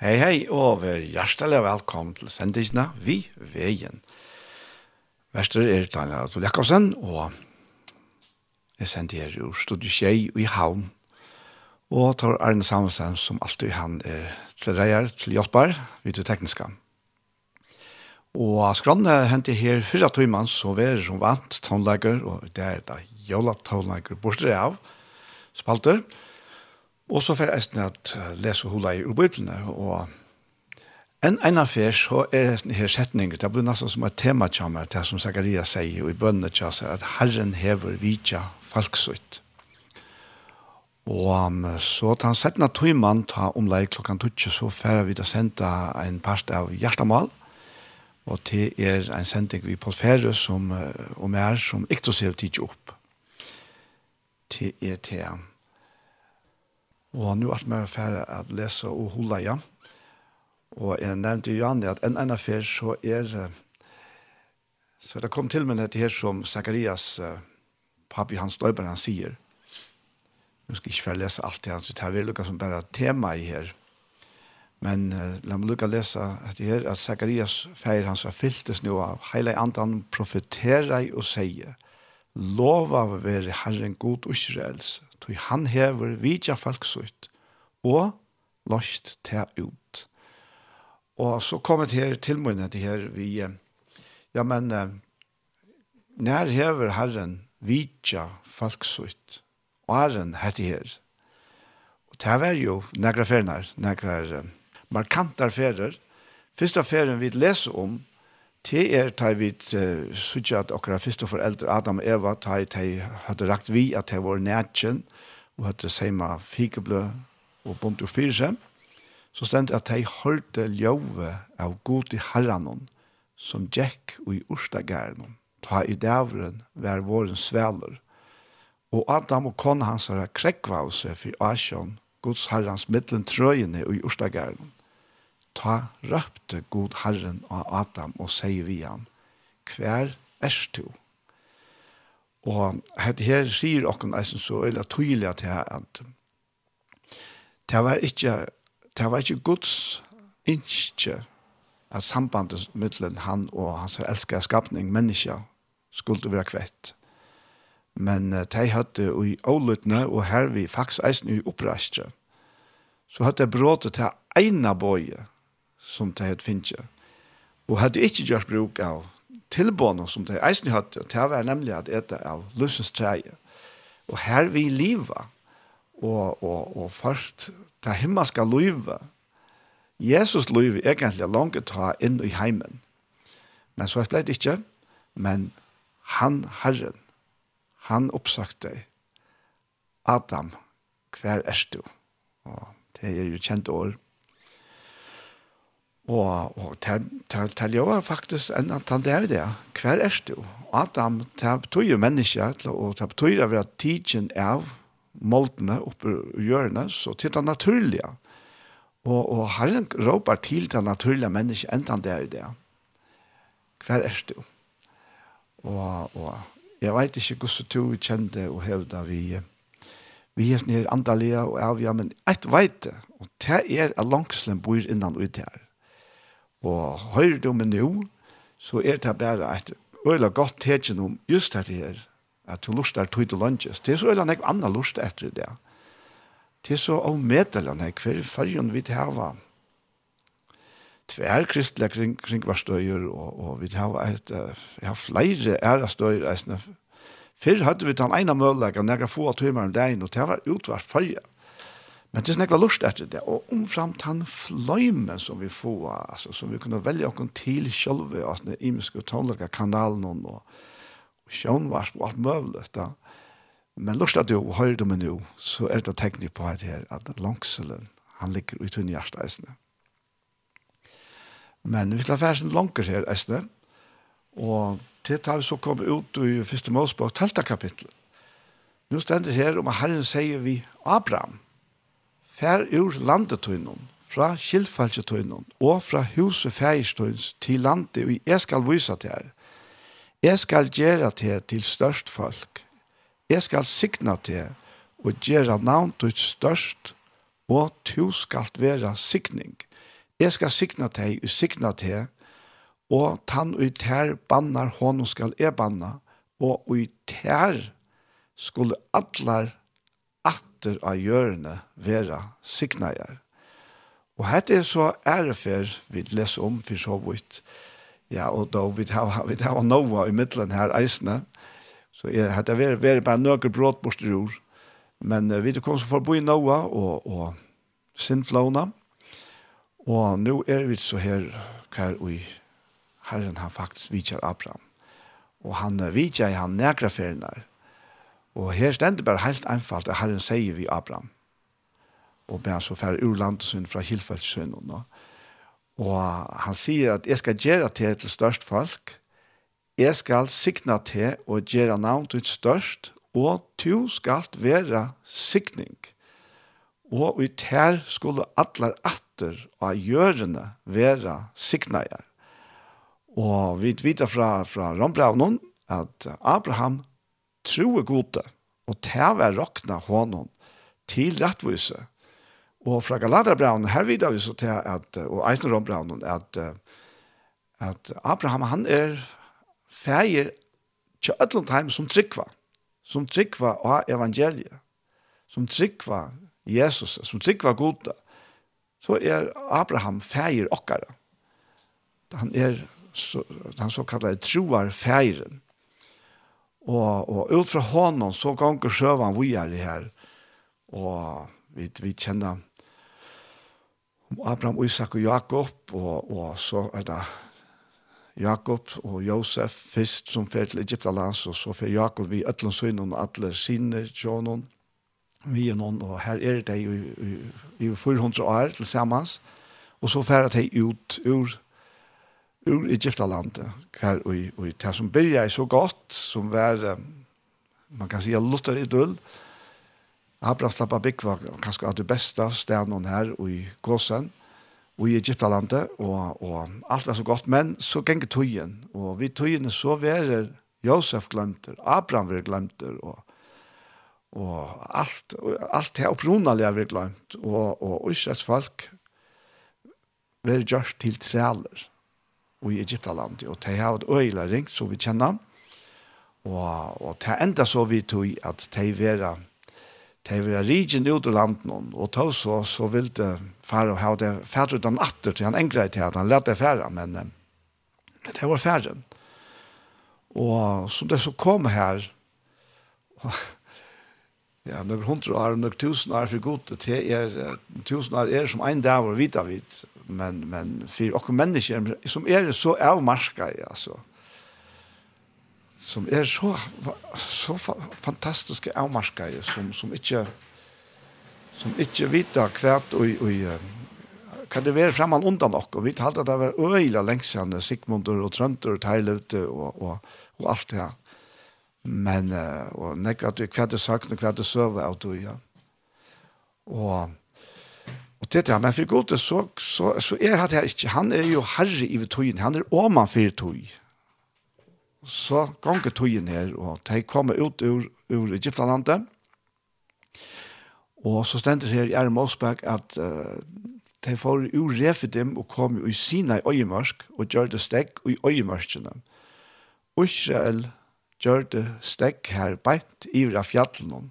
Hei, hei, og vær hjertelig velkommen til sendingene Vi Veien. Vester er Daniel Tol Jakobsen, og jeg sender her ur Studio Kjei og i Havn. Og tar Arne Samuelsen, som alltid han er til reier, til hjelper, vidt det tekniske. Og skrann hentet her fyra tøymann, så vær som vant tonelager, og det er da jøla tonelager bortsett av spalter. Og Og så får jeg eisen at lese hula i Bibelen, og en en av affær så er det her setninger, det blir nesten som et tema til meg, det som Zakaria sier, og i bønne til seg, at Herren hever vidja falksutt. Og um, så tar han settene tøymann, ta omlai klokkan tutsi, så får vi da å en part av hjertemål, og til er en sending vi på ferie som, og mer som ikke ser tidsi opp. Til er til han Og nu er mer ferdig at lese og holde igjen. Og jeg nevnte Johanne at en annen fer så er så det kom til meg dette her som Zacharias pappi Hans Døyber han sier. Nu skal ikke ferdig lese alt det han, så det er vel som bare tema i her. Men uh, la meg lukke lese at det her at Zacharias feir hans var fyltes nå av hele andan profeterer og sier lova være Herren god og Israels tog han hever vidja folksutt, og lost ta ut. Og så kom det her til her vi, ja, men nær hever Herren vidja folksutt, og Herren hette her. Og det var jo negra ferner, negra markantar ferer. Fyrsta feren vi leser om, Det er da vi sykje at okra fyrste foreldre, Adam og Eva, da de hadde rakt vi at de var nætjen, og hadde seima fikeblø og bunt og fyrse, så stendt at de hørte ljøve av god i herranon, som gikk i urstagærenon, ta i dævren vær våren svæler Og Adam og kone hans har krekva av seg for Asjon, Guds herrans mittlen trøyene i urstagærenon. Ta røpte god Herren av Adam og sier vi han, hver er du? Og her sier okken eisen så øyla tydelig til at det var ikke, det var ikke Guds innskje at sambandet mellom han og hans elskede skapning, menneska skulle være kvett. Men uh, de hadde i ålutene, og her vi faktisk eisen i oppreistre, så hadde jeg brått til ene bøye, som det hadde finnet. Og hadde ikke gjort bruk av tilbåna som det eisen hadde, det var nemlig at ete av løsens treje. Og her vi liva, og, og, og først det himmelske livet, Jesus liv egentlig langt ta inn i heimen. Men så ble det ikke, men han Herren, han oppsagte Adam, hver er du? Og det er jo kjent år. Og, og til jeg var faktisk en av den der det. Hver er det jo? Adam, det betyr jo menneske, og det betyr jo at vi har tidsen av måltene oppe i hjørnet, så til det naturlige. Og, og Herren råper til det naturlige mennesket enda den der det. Hver er det jo? Og, og jeg vet ikke hvordan du kjente og hevde vi vi er nere andalige og avgjør, men jeg vet det. Og det er at langslen bor innan ut her Og høyre du med nå, så er det bare et øyla godt tegjen om just dette her, at du lurer tog til lunches. Det er så øyla nek anna lust etter det. Det er så av avmedelig nek, for fargen vi til hava Tver kristelige kring, kring hver støyer, og, og vi til hava et, uh, ja, flere ærastøyer, eisne. Før hadde vi den ene mølleggen, når jeg få av tøymeren deg, og det var utvart fargen. Men det er snakka lust etter det, og omframt han fløymen som vi får, altså, som vi kunne velge okken til sjølve, at den imiske tonelaga kanalen og, og var og alt møvlet, da. Men lust at du høyre du med så er det teknik på at her, at langselen, han ligger ut i hjertet eisne. Men vi skal være sånn langer her eisne, og til tar vi så kommer ut i første målspå, telta kapittel. Nå stender her om at Herren sier vi Abraham, fær ur landetøynen, fra skilfalsetøynen og fra huset fægestøyns til landet og jeg skal vise til her. Jeg skal gjøre til til størst folk. Jeg skal signa til og gjøre navn til størst, og to skal være signing. Jeg skal signa til og signa til, og tann og tær bannar hånden skal e banna, og i tær skulle allar kanter av hjørne vera signajer. Og hette er så ærefer vi leser om for så vidt. Ja, og da vi har, vi har noe i midtelen her eisene, så er, hette vært, vært bare noen brått borster ord. Men uh, vi kom så for å bo i noe og, og sinnflåna. Og nå er vi så her hver og Herren har faktisk vidtjer Abraham. Og han uh, vidtjer han nægra ferien der Og her stender bare helt einfalt at Herren sier vi Abraham. Og ben så færre ur landet fra Hilfeldsund. Og, og han sier at jeg skal gjøre til til størst folk. Jeg skal signa til og gjøre navn til størst. Og to skal være signing. Og i ter skulle alle atter av gjørende være signager. Og vi vet fra, fra Rombraunen at Abraham troe gode, og tæve rakna honom til rettvise. Og fra Galaterbraunen, her vidar vi så til at, og Eisenrombraun, at, at Abraham, han er feir til Ødlundheim som tryggva, som tryggva av evangeliet, som tryggva Jesus, som tryggva gode, så er Abraham feir okkara. Han er så, han så kallar troar feiren. Og, og ut fra hånden så ganger sjøvann vi er her. Og vi, vi kjenner Abraham, Isak og Jakob, og, og så er det Jakob og Josef først som fer til Egyptalas, og så fer Jakob vi ætlån synen og alle sine tjånen. vi er noen, og her er det i, i, i 400 år til sammen, og så fer det ut ur ur Egyptalandet, her og, og det som byrja så godt, som var, man kan si, Luther Idyll, Abraham slapp av bygg var kanskje av det beste stenen her og i Gåsen, og i Egyptalandet, og, og alt var så godt, men så gikk tøyen, og vi tøyene så var Josef glemter, Abraham var glemter, og og alt alt det opprunalige var glemt og og Israels folk var gjort til træler og i Egyptalandet, Og det har vært øyla ringt, som vi kjenner. Og, og det enda så vi tog at det var de vera rigen ut av landet og tog så, så ville fære og ha det fære ut av atter til han engre til at han lette det fære, men, men det var fære. Og som det så kom her, og Ja, några hundra år, några tusen år för gott. Det är tusen år är som en dag var vita vid, Men, men för och människor som är så avmarska, alltså. Som är så, så fantastiska avmarska, som, som inte som inte vita kvärt och, och kan det vara framman undan och och vi talade det var öjla längsande, Sigmund och Tröntor och Tejlute och och och allt det här. Men, uh, og nek at du hva sagt sakne, hva det søver av du, ja. Og, og det det, men for god, så, så, så er det her ikke, han er jo herre i tøyen, han er åman for tøy. Så ganger tøyen her, og de kommer ut ur, ur Egyptalandet, og så stender her i Erre Målsberg at uh, de får ur Refidim og kom i Sina i Øyemørsk, og gjør det stekk i Øyemørskene. Israel, gjørte stekk her beint i av fjallene.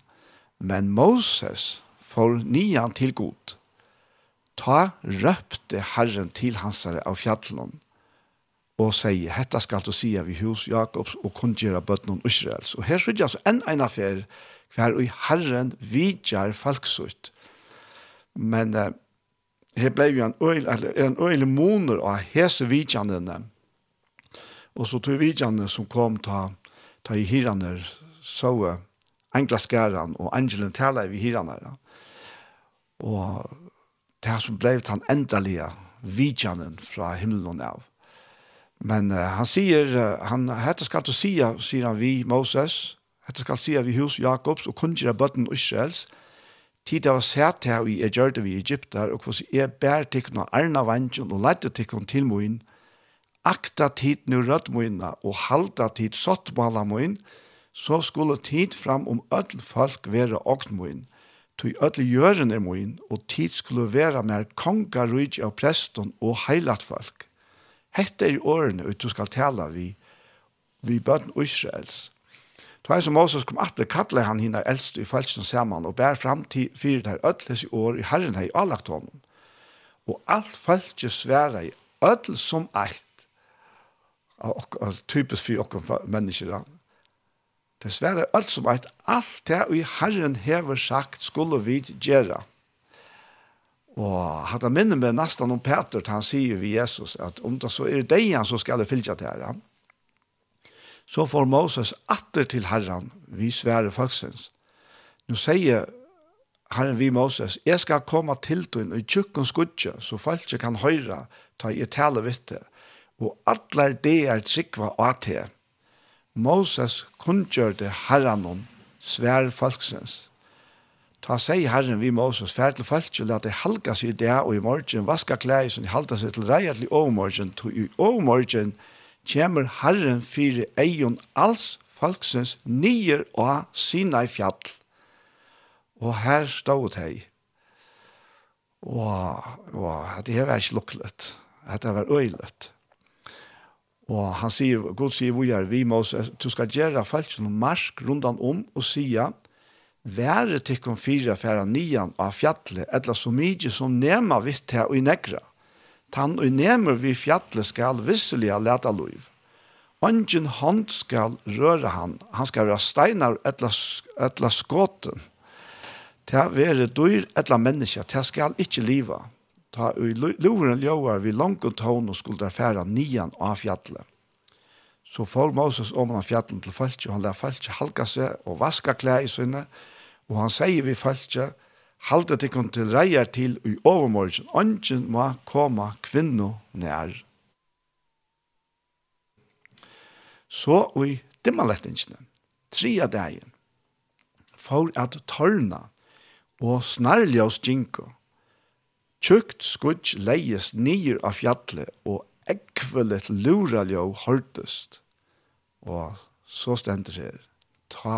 men Moses får nian til god. Ta røpte Herren til hans av fjallene og sier, hetta skal du sige vi hus Jakobs og kundgjøre bøtten Israels. Og her sier altså en ene affær, hver og Herren vidjar falksut. Men eh, her ble jo en øyl, eller, en øyl moner av hese vidjanene. Og så tog vidjanene som kom ta ta i hiraner så engla skæran og angelen tala i hiraner. Og det som ble han endelige vidjanen fra himmelen av. Men uh, han sier, uh, han hette skal du sia, sier han vi, Moses, hette skal sia vi hus Jakobs og kunngjere bøtten Israels, tid av sett her i er gjør det vi i Egypter, og hvordan er bær tikkene arna vantjen og lette tikkene til moen, akta tid nu rødmøyna og halda tid sottmala møyn, så skulle tid fram om öll folk være ognmøyn, tog ødel gjøren er og tid skulle være mer konga rydg av preston og heilat folk. Hette er årene ut du skal tala vi, vi bøtten Israels. Det er som Moses kom atter, kattle han hina eldst i falsen saman, og bær fram til fyrt der ødeles i år i herren hei i honom. Og alt falske svera i ødel som eit, typisk for oss mennesker. Det sverre alt som at alt det vi Herren hever sagt skulle vi gjøre. Og hatt han minner med nesten om Peter, han sier vi Jesus at om det så er det han som skal fylse til Herren. Så får Moses atter til Herren, vi sverre folksens. Nå sier Herren vi Moses, jeg skal komme til døgn og tjukken skudje, så folk kan høre, ta i tale vitt det og allar det er trikva at det. Moses kunngjørte herren svær folksens. Ta seg herren vi Moses fær til folk, og la det halka seg i det, og i morgen vaska klær, som de halta seg til reier til overmorgen, og i overmorgen kommer herren fire eion alls folksens nyer og sina i fjall. Og her stod hei. Og, og det var ikke lukket. Det var øylet. Og han sier, Gud sier, vi er vi med oss, du skal gjøre falsk noen marsk rundt om og sier, være tikkum fire færa nian av fjallet, etla så mykje som nema vitt til og i negra. Tann og nemer vi fjallet skal visselige leta loiv. Ongen hånd skal røre han, han skal være steinar etla, etla skåten. Ta være dyr etla menneska, ta skal ikkje liva ta i loren ljóar vi langt og tån og skulle færa nian av fjallet. Så får Moses om av fjallet til falsk, og han lær falsk halka seg og vaska klær i sinne, og han sier vi falsk, halte tikkun til reier til i overmorgen, ånden må komme kvinno nær. Så i dimmalettingene, tria dagen, for at tørna og snarljøs djinko, Tjukt skudj leies nyer av fjallet, og ekvelet luraljå hørtest. Og så stender det her, ta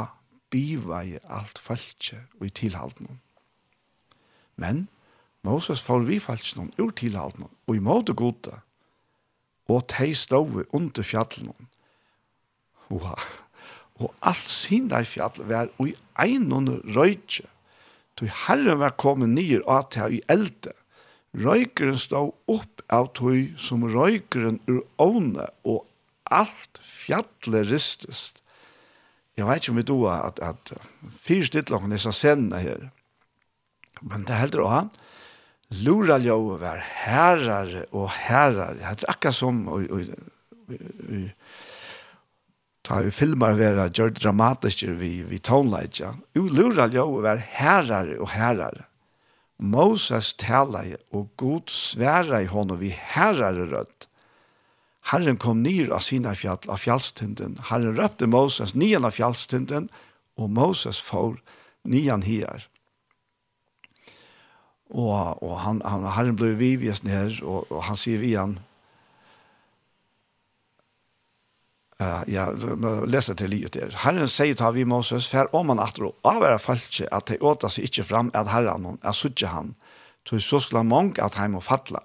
bivaje alt falskje og i tilhalden. Men Moses får vi falskje noen ur tilhalden, og i måte gode, og tei stove under fjallet. Oha, og alt sin dei fjall var og i einon røytje, tog herren var kommet nyer at her i elde, Røykeren stod opp av tøy som røykeren ur åne, og alt fjallet ristest. Jeg vet ikke om vi då at, at fire stidtlåken er så senne her. Men det heldur han, lura ljøve var herrare og herrare. Det er akkurat som og, og, og, ta i filmar vera gjør dramatiske vi, vi tonelage. Ja. Lura ljøve var herrare og herrare. Moses tala og god sværa i honom vi herrar rødt. Herren kom nir av sina fjall, av fjallstinden. Herren røpte Moses nian av fjallstinden, og Moses får nian hier. Og, og han, han, herren ble vivjes ned, og, og han sier vi han, Uh, ja, leser til livet der. Herren sier til vi Moses, for om han atro, av er falske, at de åter seg ikke fram, at herren hon, at suttje han, så så skulle mange at han må fatla.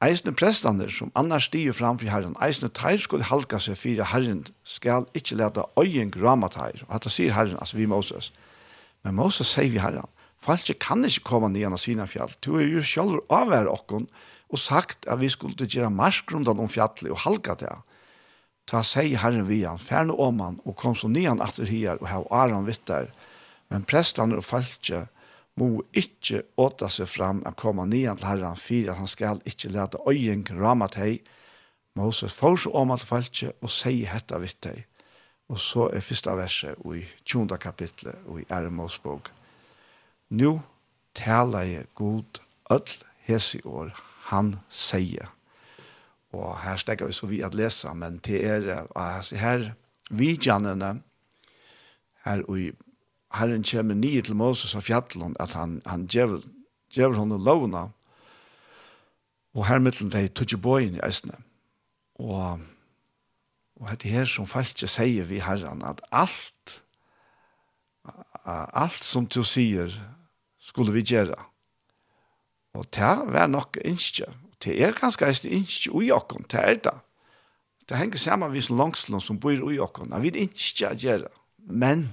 Eisne prestander, som annars stiger fram for herren, eisne teir skulle halka seg for herren, skal ikke lete øyen grama teir. Og dette sier herren, altså vi Moses. Men Moses sier vi herren, falske kan ikke komme ned av sina fjall. Du er jo selv avvær okken, og sagt at vi skulle gjøre marsgrundan om fjallet og halka det. Ta seg herren vi han, ferne om han, og kom så nyan atter her, og hev aran vittar. Men prestene og falskje må ikkje åta seg fram at komme nyan til herren, for han skal ikkje lete øyen rama til Moses får så om at falskje og seg hetta vitt. Og så er første verset i 20. kapitlet og i Eremos bok. Nå taler jeg god ødel hese år, han sier. Og her stekker vi så vi at lese, men til er, her vidjanene, her og Herren kommer nye til Moses av fjallet, at han, han djevel, djevel henne lovna, og her mittelen de tog bøyen i eisene. Og, og dette her som falske sier vi Herren, at alt, alt som du sier, skulle vi gjøre. Og det var nok ikke det er ganske eisen ikke ui okken, det er det. Det henger sammen med langslån som bor ui okken, vi vil ikke gjøre, men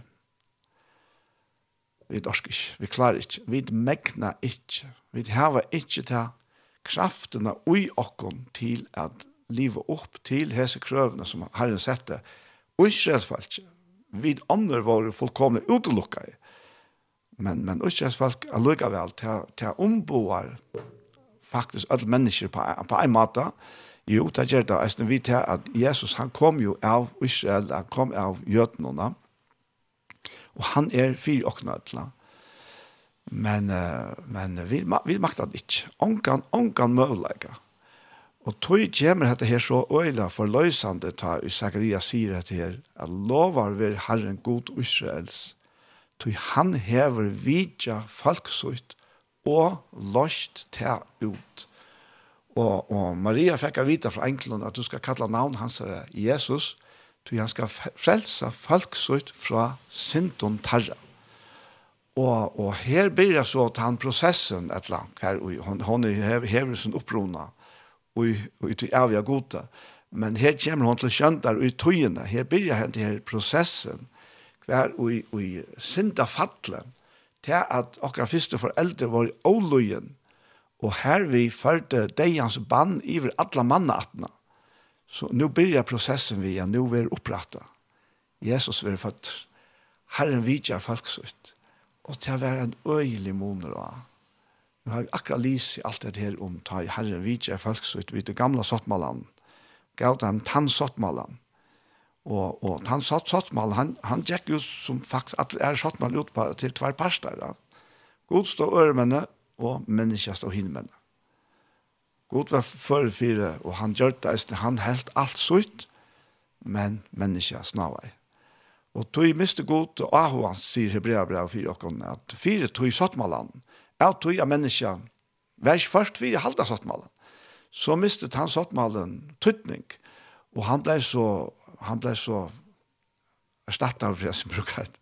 vi dorsk ikke, vi klarer ikke, vi megna ikke, vi hava ikke til kraftene ui okken til at livet opp til hese krøvene som Herren sette, og ikke redsfalt ikke, vi andre var fullkomne utelukket i, men men ikke redsfalt er lukka vel til til omboar faktisk alle mennesker på, på en måte. Jo, det gjør det. Jeg synes vi til at Jesus, han kom jo av Israel, han kom av jødnene, og han er fire åkne til Men, men vi, vi makter det ikke. Ongan, ongan mulighet. Og tog kommer dette her så øyla for løsande ta i Zacharias sier dette her, at lovar vi Herren god Israels, tog han hever vidja folksutt og løst ta ut. Og, og Maria fikk vita fra enkelen at du skal kalla navn hans er Jesus, til han skal frelsa folk sitt fra syndom tarra. Og, og her blir det så at han prosessen et langt, her, og hon, hon er hever sin opprona, og, og ut i avia gode. Men her kommer hon til kjøndar og i tøyene, her blir det her prosessen, hver og i, og i synda fattelen, til at okkara fyrste foreldre var åløyen, og her vi førte deians bann iver alla mannaatna. Så nu byrjar processen vi, ja, nu er vi oppratta. Jesus er født. Herren vidjar folksutt. Og til å være en øyelig moner av. Nu har vi akkurat lys i alt det her om ta i Herren vidjar folksutt vid det gamla sottmalan. Gav dem tann sottmalan. Og, og han satt satsmal, han, han gikk jo som faktisk at er satsmal ut på, til tvær parster. Ja. God stå øremenne, og menneske stå hinmenne. God var før fire, og han gjør det, han helt alt sutt, men menneske snavei. Og tog miste god, og ahu han sier Hebrea brev fire okkon, at fire tog satsmalan, at tog av menneska, vers først fire halda satsmalan. Så mistet han satsmalen tøtning, og han blei så han ble så erstattet av jeg som bruker et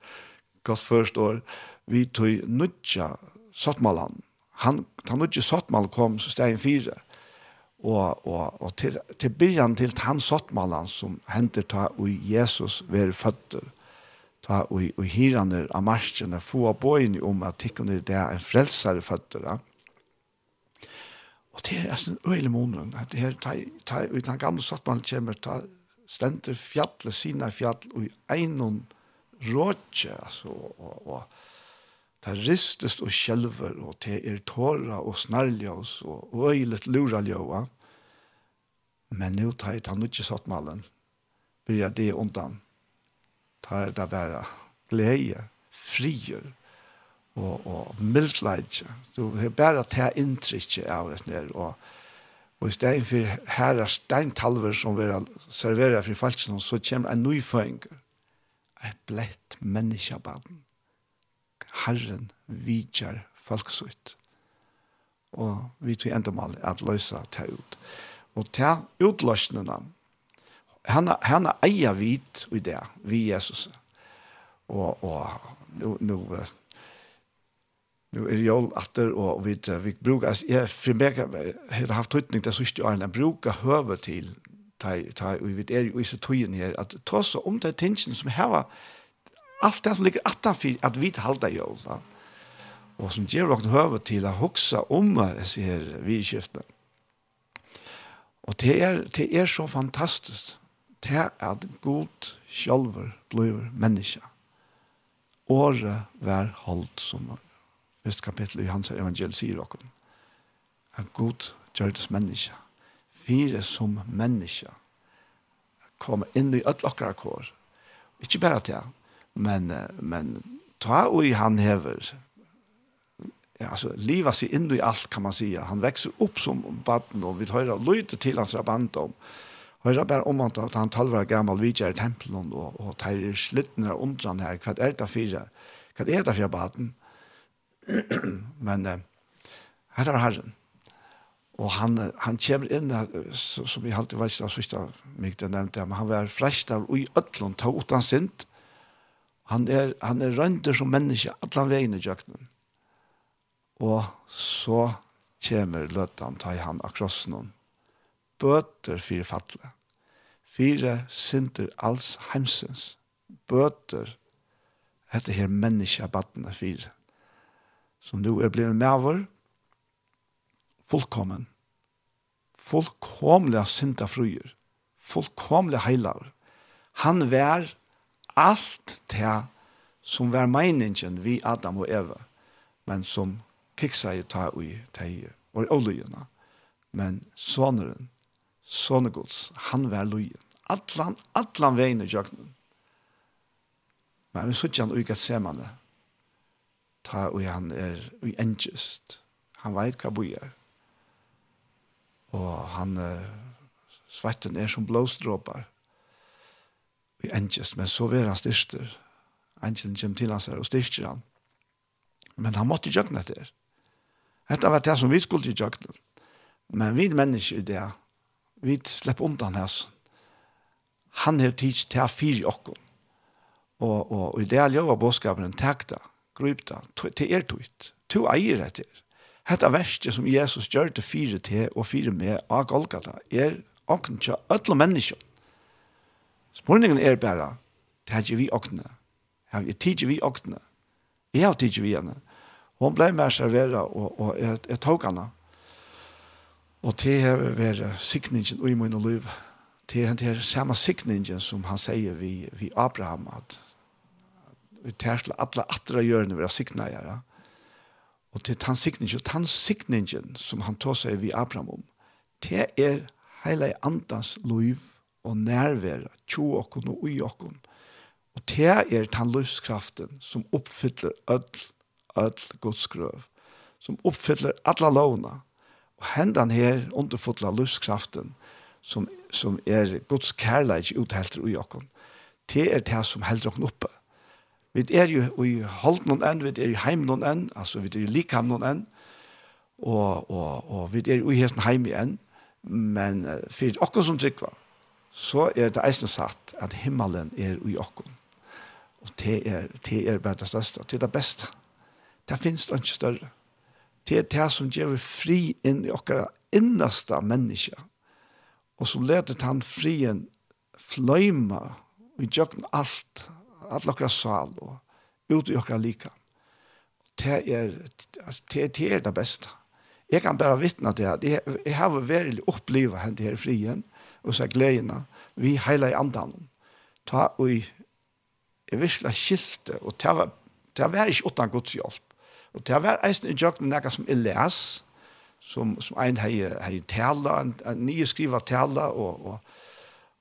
godt første år, vi tog nødja Sottmalan. Han, han nødja Sottmalan kom så steg en fire. Og, og, og til, til byen til han Sottmalan som henter ta og Jesus være føtter, ta og, og hirene av marsjene, få av bøyene om at tikkene det er en frelsere føtter. Og det er en øyelig måned, at det her, ta, ta, ta, ta, ta, ta, ta, stendur fjall, sina fjall, og einum einon rådje, altså, og, og det ristest og skjelver, og det er tåra og snarljås, og øylet luraljåa, men nu tar jeg tann ikke satt malen, blir det undan, tar det bare glede, frier, og, og mildleidje, du har bare ta inntrykket av det, og Og i stedet for her er steintalver som vil servere for falskene, så kommer en nyføringer. Et blett menneskebaden. Herren vidjer folksutt. Og vi tog enda mal at løse ta ut. Og til utløsningene, han, han eier vidt i det, vi Jesus. Og, og nu, nu nu är jag åter och vi vi brukar jag för mig har haft tryckning där så jag en brukar höver till ta ta vi vet är ju så tjen här att ta så om det tingen som här var allt det som ligger attan för att vi hålla ju så och som ger rocken höver till att huxa om så här vi skiftar och det är det är så fantastiskt det är at god sjálfur bløyver menneska. Året vær holdt som første kapittel i hans evangel sier dere at Gud gjør det som menneske. Fire som menneske. Kom inn i et dere kår. Ikke bare til men, men ta og i han hever ja, altså, livet seg inn i alt, kan man si. Han vekser opp som baden, og vi hører lydet til hans rabandom. Hører bare om at han talver gammel vidtjer i tempelen, og, og tar slittene og undrene her. Hva er det fire? Hva er det fire baden? men här er Herren. Och han han kommer in som vi alltid vet så sista mig det nämnde men han var fräsch av i öllon ta utan synd. Han är han är rönder som människa alle vägen i jakten. Och så kommer løtten, ta i han akross någon. Böter för fatle. Fyra synder alls hemsens. Böter. etter her menneska battene fyra som nu er blevet maver, fullkommen. Fullkomlig synda fruer. Fullkomlig heilar. Han vær alt til som vær meiningen vi Adam og Eva, men som kiksa i ta ui teie og oljena. Men soneren, sonegods, han vær lojen. Atlan, atlan veien i jøgnen. Men vi suttjan uika semane, ta og han er uengest. Han veit hva boi er. Og han, uh, svetten er som blåstråpar. Uengest, men så vil han styrster. Engelen kommer til hans her og styrster han. Men han måtte gjøkne etter. Dette var det som vi skulle gjøkne. Men vi mennesker i det, vi slipper undan hans. Han har tids til å fyre oss. Og, og, og i det er jo av bådskapen en takta. Grøp da, til er tøyt. To eier etter. Hetta verste som Jesus gjør til fire til og fire med av Golgata er åkne til alle mennesker. Spørningen er bare, det er ikke vi åkne. Jeg er ikke vi åkne. Jeg har ikke vi henne. Hun ble med servera og, og jeg, jeg tok henne. Og det har vært sikningen i min liv. Det er den samme sikningen som han sier vi, vi Abraham, at vi tar til alle atre hjørne vi har sikna gjøre. Og til tannsikningen, tannsikningen som han tar seg vi Abraham om, til er hele andans liv og nærvære, tjo okken og ui okken. Og til er tannløskraften som oppfyller ødel, ødel godsgrøv, som oppfyller alle lovene. Og hendan her underfotla lustkraften, som, som er Guds kærleik uthelter ui okken. Det er det som helder okken oppe. Vi er jo i hold noen enn, vi er i heim noen enn, altså vi er i likham noen enn, og, og, og vi er jo i hesten heim igjen, men uh, for oss som tryggva, så er det eisen satt at himmelen er i oss. Og det er, det er bare det største, det er det beste. Det finnes det ikke større. Det er det som gjør fri inn i oss innerste menneske, og som leder til han frien fløyma og gjør alt, alle okkara sal og ut i okkara lika. Det er, det, det er det beste. Jeg kan bare vittne til at jeg, jeg har virkelig opplevd henne her frien og så gledene vi heiler i andan. Ta og jeg virkelig skilte og det var, det var ikke uten Guds hjelp. Og det var eisen i jøkken noe som jeg les, som, som en hei, hei tala, en, en nye skriver tala og, og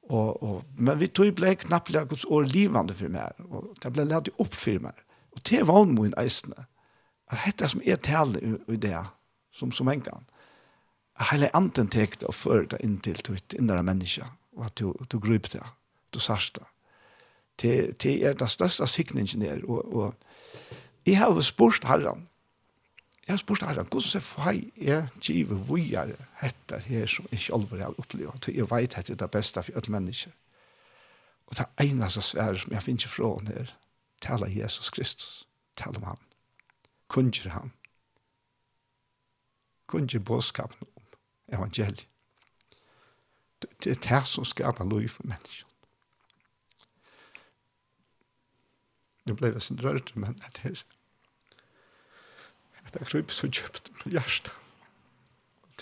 Og, og, men vi tog ju knapplega knappt Guds år livande för mig. Och det blei lätt upp for meg. Och det var nog en ästna. Det dette som är tal i det som som en kan. Hela anten tekte og fører det inn till till innere menneske, og at du du grep det. Du sarsta. Det det är den største sikningen der, och og jeg har spurt Herren Jeg har spurt herren, hvordan fei er givet vujere etter her som jeg alvor har opplevd, til jeg vet at det er det beste for alle mennesker. Og det eneste svære som jeg finner fra henne er, taler Jesus Kristus, taler om han, kunger han, kunger bådskapen om evangeliet. Det er det som skaper lov for mennesker. Nu blev det sin rørt, men det er Det er kryp så djupt med hjärsta.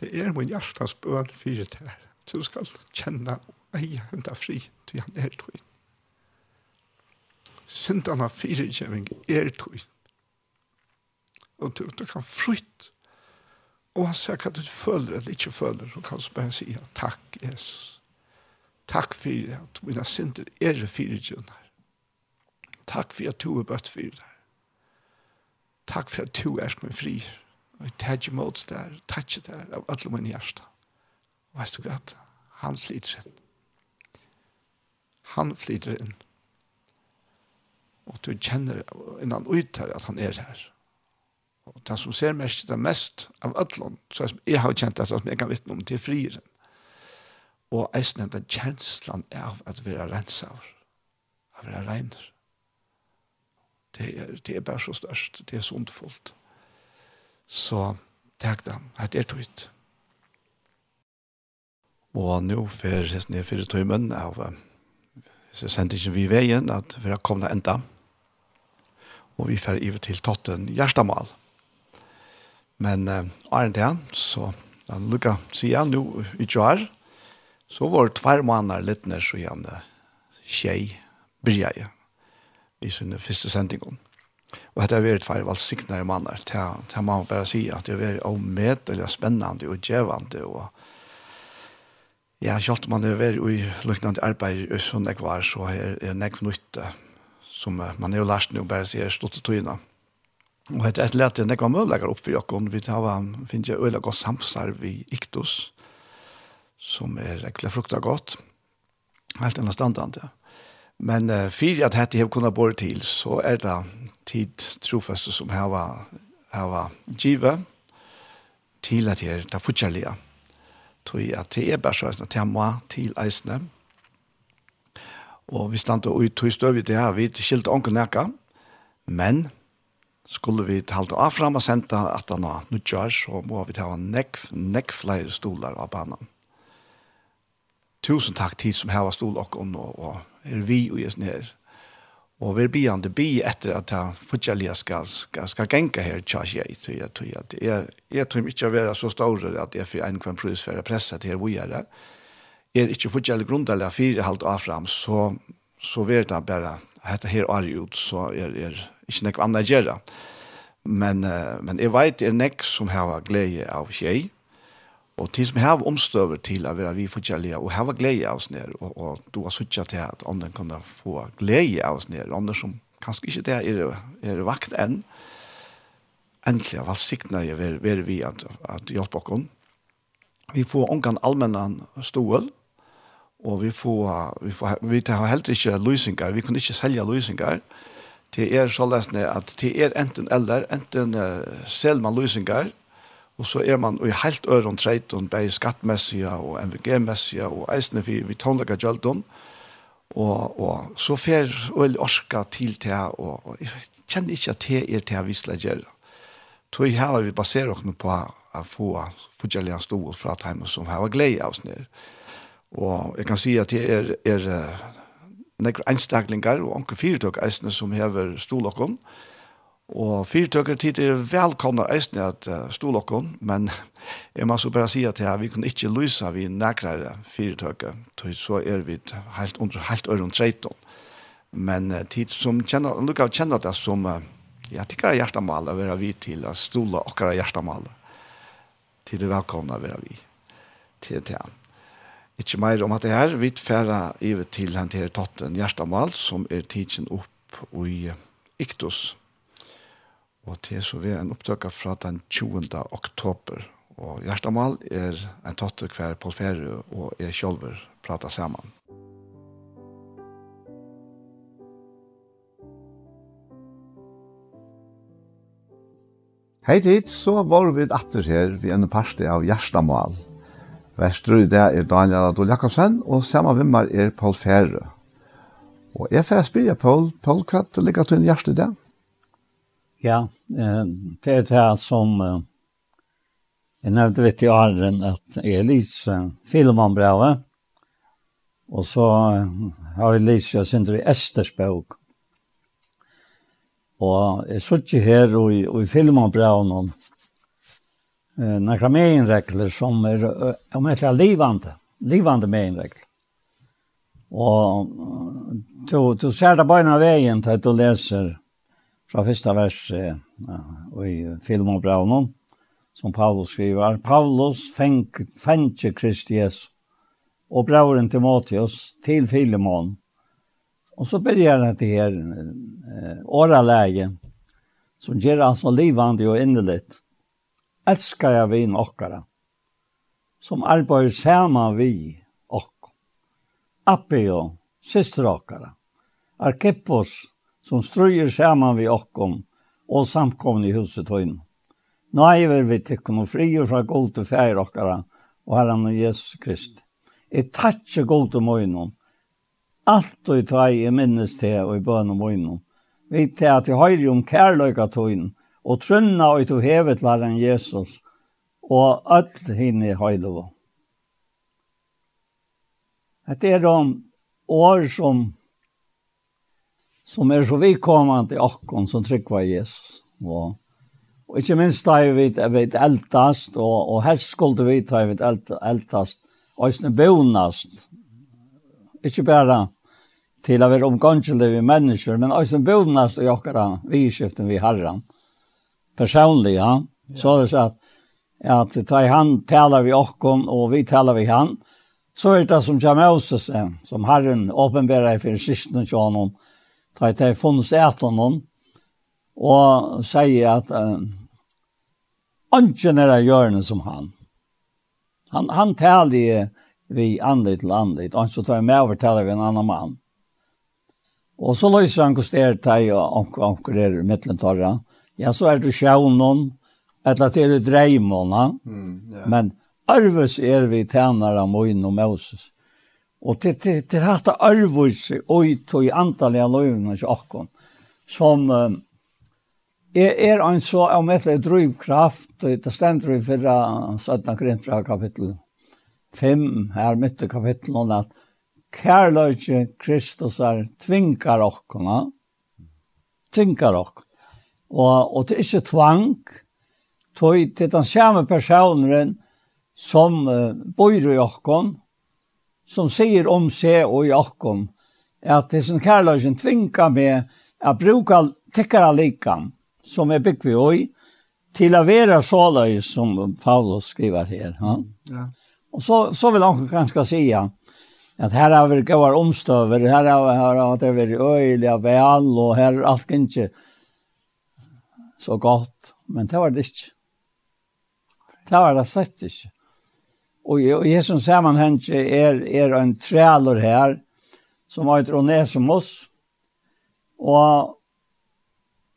Det er min hjärtas bön fyrir det här. Så du skal kjenne og eie enda fri til han er tog. Sintarna fyrirgeving er tog. Og du, du kan frytt. Og han sier hva du føler eller ikke føler. så kan du bare si takk, Jesus. Takk for at mine sinter er fyrirgeving. Takk for at du er bøtt for det Takk for at du er min fri. Og jeg tar ikke mot det der, tar ikke det der, av alle mine hjerte. Og vet du hva? han sliter inn. Han sliter inn. Og du kjenner innan ut her at han er her. Og det som ser mest det mest av alle, så jeg har kjent det som jeg kan vittne om til frieren. Og jeg er den kjenslan av at vi er rensaver, at vi er regner det er, det er bare så størst, det er så ondfullt. Så takk da, at det er tøyt. Og nå for ned fire tøymen av så sendte ikke vi veien at vi har kommet enda. Og vi får iver til Totten Gjerstamal. Men eh, Arne Tian, så da lukka sier nå i Tjoar, så var det tvær måneder litt ned så igjen tjej bryr i sin første sendingen. Og dette er veldig feil valgsiktene i mannen. Til, må man bare si at det er veldig omedelig og spennende og djevende. Og ja, selv om man er veldig i lukkende arbeid i sånn jeg var, så er det nekk nytte som man er jo lært nå bare sier stått til tøyene. Og etter er et lett enn jeg var mødlegger opp for dere. Vi tar en finnes jeg øyne godt samsarv i Iktus, som er ekkert frukta godt. Helt enn standande. Ja Men uh, för att hette jag kunde bort till så är det tid trofast som här var här var giva till att jag ta fortsätta. Tror jag att det är bara så att jag må till eisne. Og vi stand og ut tog støv i det her, vi skilte onkel nækka, men skulle vi halte av fram og sendte at han var nødgjør, så må vi ta nekk, nekk flere stoler av banan. Tusen takk tid som her var stol og, og, og er vi og jeg her. Og vi blir han til bi etter at jeg fortsatt skal, skal, skal genka her tjasj jeg til jeg tror at jeg, jeg tror ikke å være så stor at jeg får en kvann prøys for å presse til hvor jeg er. Jeg Er ikke fortsatt fortjellige grunndelige fire halvt av frem, så, så vet han bare at her er ut, så er, det ikke noe annet å gjøre. Men, men jeg vet det er nek som har glede av tjej, Og til som har omstøver til at vi får kjærlige, og har glede av oss ned, og, og du har suttet til at ånden kan få glede av oss nere, ånden som kanskje ikke det er, er vakt enn, endelig av alt siktene jeg vil, vi at, at hjelpe oss. Vi får omgang allmennan stål, og vi får, vi får, vi har helt ikke løsninger, vi kan ikke selge løsninger, Det er så løsende at det er enten eller, enten uh, selger man løsninger, Og så er man i helt øren treiten, bare skattmessige og MVG-messige, og eisene vi, vi tåndlegger gjøldene. Og, og så fer øl orska til til, og, og jeg kjenner ikke at det er til jeg visler gjøre. Så her har vi baserer oss på å få forskjellige stål fra Teimus som har glede av oss ned. Og jeg kan si at det er, er nekker einstaklinger og anker fyrtøk eisene som hever stål og. Og Og fyrtøkker tid er velkomna eisne at uh, stolokken, men jeg må så bare si at ja, vi kan ikke lysa vi nækrere fyrtøkker, så er vi helt under helt øren treiton. Men uh, tid som kjenner, lukka kjenner det som, uh, ja, tikkar er hjertemål å være vi til at stola okkara hjertemål. Tid er velkomna være vi til det her. Ikke mer om at det her, vi tfæra ivet til hentere totten hjertemål som er tidsen opp i Iktus Og til så vi er en opptøkka fra den 20. oktober. Og Gjerstamal er en tatt hver på ferie og er kjolver prata saman. Hei tid, så var vi atter her ved en parste av Gjerstamal. Vestru i det er Daniel Adol Jakobsen, og samme vimmer er Paul Fære. Og jeg får spørre Paul, Paul, hva ligger til en hjerte i det? Ja, eh, det er det som eh, jeg nevnte vidt i åren att Elis eh, filmar bra. Och så har jeg lyst jeg synes i Esters bok. jeg jag ikke her og, og i filmar bra någon. Eh, några megenregler som er om jag är livande. Livande megenregler. Och du, du ser det bare bara veien til at du läser fra første vers uh, i filmen braunen, som Paulus skriver. Paulus fengte Kristi Jesu og brauren Timotheus til Filemon. Og så börjar det til her eh, åraläge som gjør altså livande og innerligt. Elskar jeg vi okkara, som arbeider sammen vi okk. Appio, syster okkara, Arkippos, som strøyer saman vi okkom og samkomne i huset høyne. Nå er vi tikkun og frier fra god til fær okkara og herren og Jesus Krist. Jeg takkje god til møyne. Alt og i tvei er minnes til og i bøn og møyne. Vi til at vi høyre om kærløyga tøyne og trunna og to hevet læreren Jesus og öll hinne høyde. Det er de år som som er så vidkommende i akkon som tryggva Jesus. Og, og ikke minst da vi vet eldast, og, og helst skulle vi ta vi eldast, og ikke bonast. Ikke bare til å være omgangelig vi mennesker, men også bonast og okkara vi skiften vi herren. Personlig, ja. Så er det så at, at ta i hand taler vi okkon, og vi taler vi han, så er det som kommer Moses, som herren åpenbærer for siste kjønnen, Da jeg har funnet etter noen, og sier at uh, ønsken er av hjørne som han. Han, han taler vi anlitt til anlitt, og så tar jeg med over taler vi en annan mann. Og så løser han hvordan det er til og omkurer midtlentarra. Ja, så er det sjøvnån, eller til det dreimåna. Mm, yeah. Men arves er vi tænare av Moin og Moses. Og til, til, til hatt arvus og i tog antallet av løyvene til åkken, som er, er en så om et drivkraft, og det stender i fyrra 17 fra kapittel 5, her midt i kapittelen, at kærløyke Kristus er tvinkar åkken, tvinkar åkken. Og, og det er ikke tvang, tog til den samme personen som uh, bor i åkken, som sier om seg og i okken, at det som kærløsjen tvingar meg å bruke tikkere likan, som er bygd vi oi, til å være såløys, som Paulus skriver her. Ja? Ja. Og så, så vil han kanskje si at her har vi gått omstøver, her har, det vært øyelig av vel, og her er alt ikke så godt. Men det var det ikke. Det var det slett ikke. Og i hesen sammenheng er, er en trælor her, som heter Onesimus. Og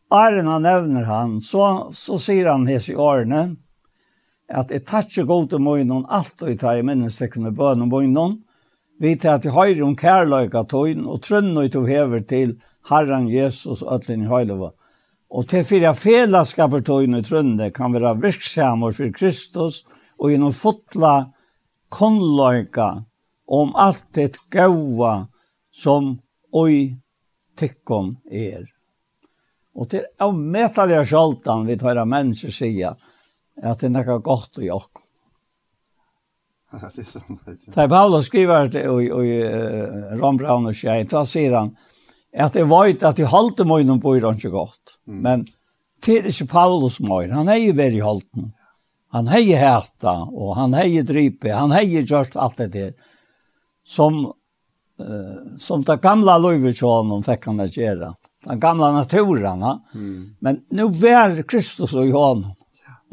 Arne han nevner han, så, så sier han hese i årene, at jeg tar ikke god til munnen, alt og jeg tar i minnestekene bøn om munnen, vi tar til høyre om kærløyga tøyen, og trønn og tog hever til Herren Jesus og øtlen i høyleva. Og til fyra felaskaper tøyen i trønne kan være virksammer for Kristus, og gjennom fotla konloika om alt det gåva som oi tikkon er. Og til det er avmetaliga sjaldan vi tar av mennesker sier at det er noe godt i okk. Det er Paulus skriver det i, i uh, Rombraun og Kjei, så sier han at det var ikke at de halte møyne på i ikke godt. Mm. Men det er ikke Paulus møyne, han er jo veldig halten. Han heje hæta, og han heje drype, han heje gjørst alt det der. Som, uh, som det gamla Løyvetsjånen fikk han å gjøre. Den gamla naturen. Mm. Men nu var Kristus og Johan.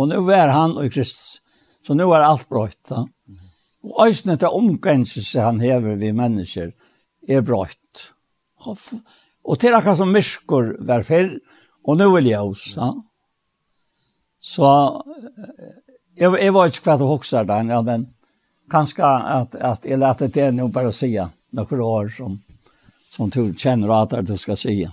Og nu var han og Kristus. Så nu er alt brøyt. mm. Og øyne til omgengelse han hever vi mennesker er brøyt. Og, og til akkurat som myskor var før, og nu vill jag Ja. Så jag jag var inte kvar att huxa där ja, men kanske att att jag lät det ännu bara säga några år som som du känner att du ska säga.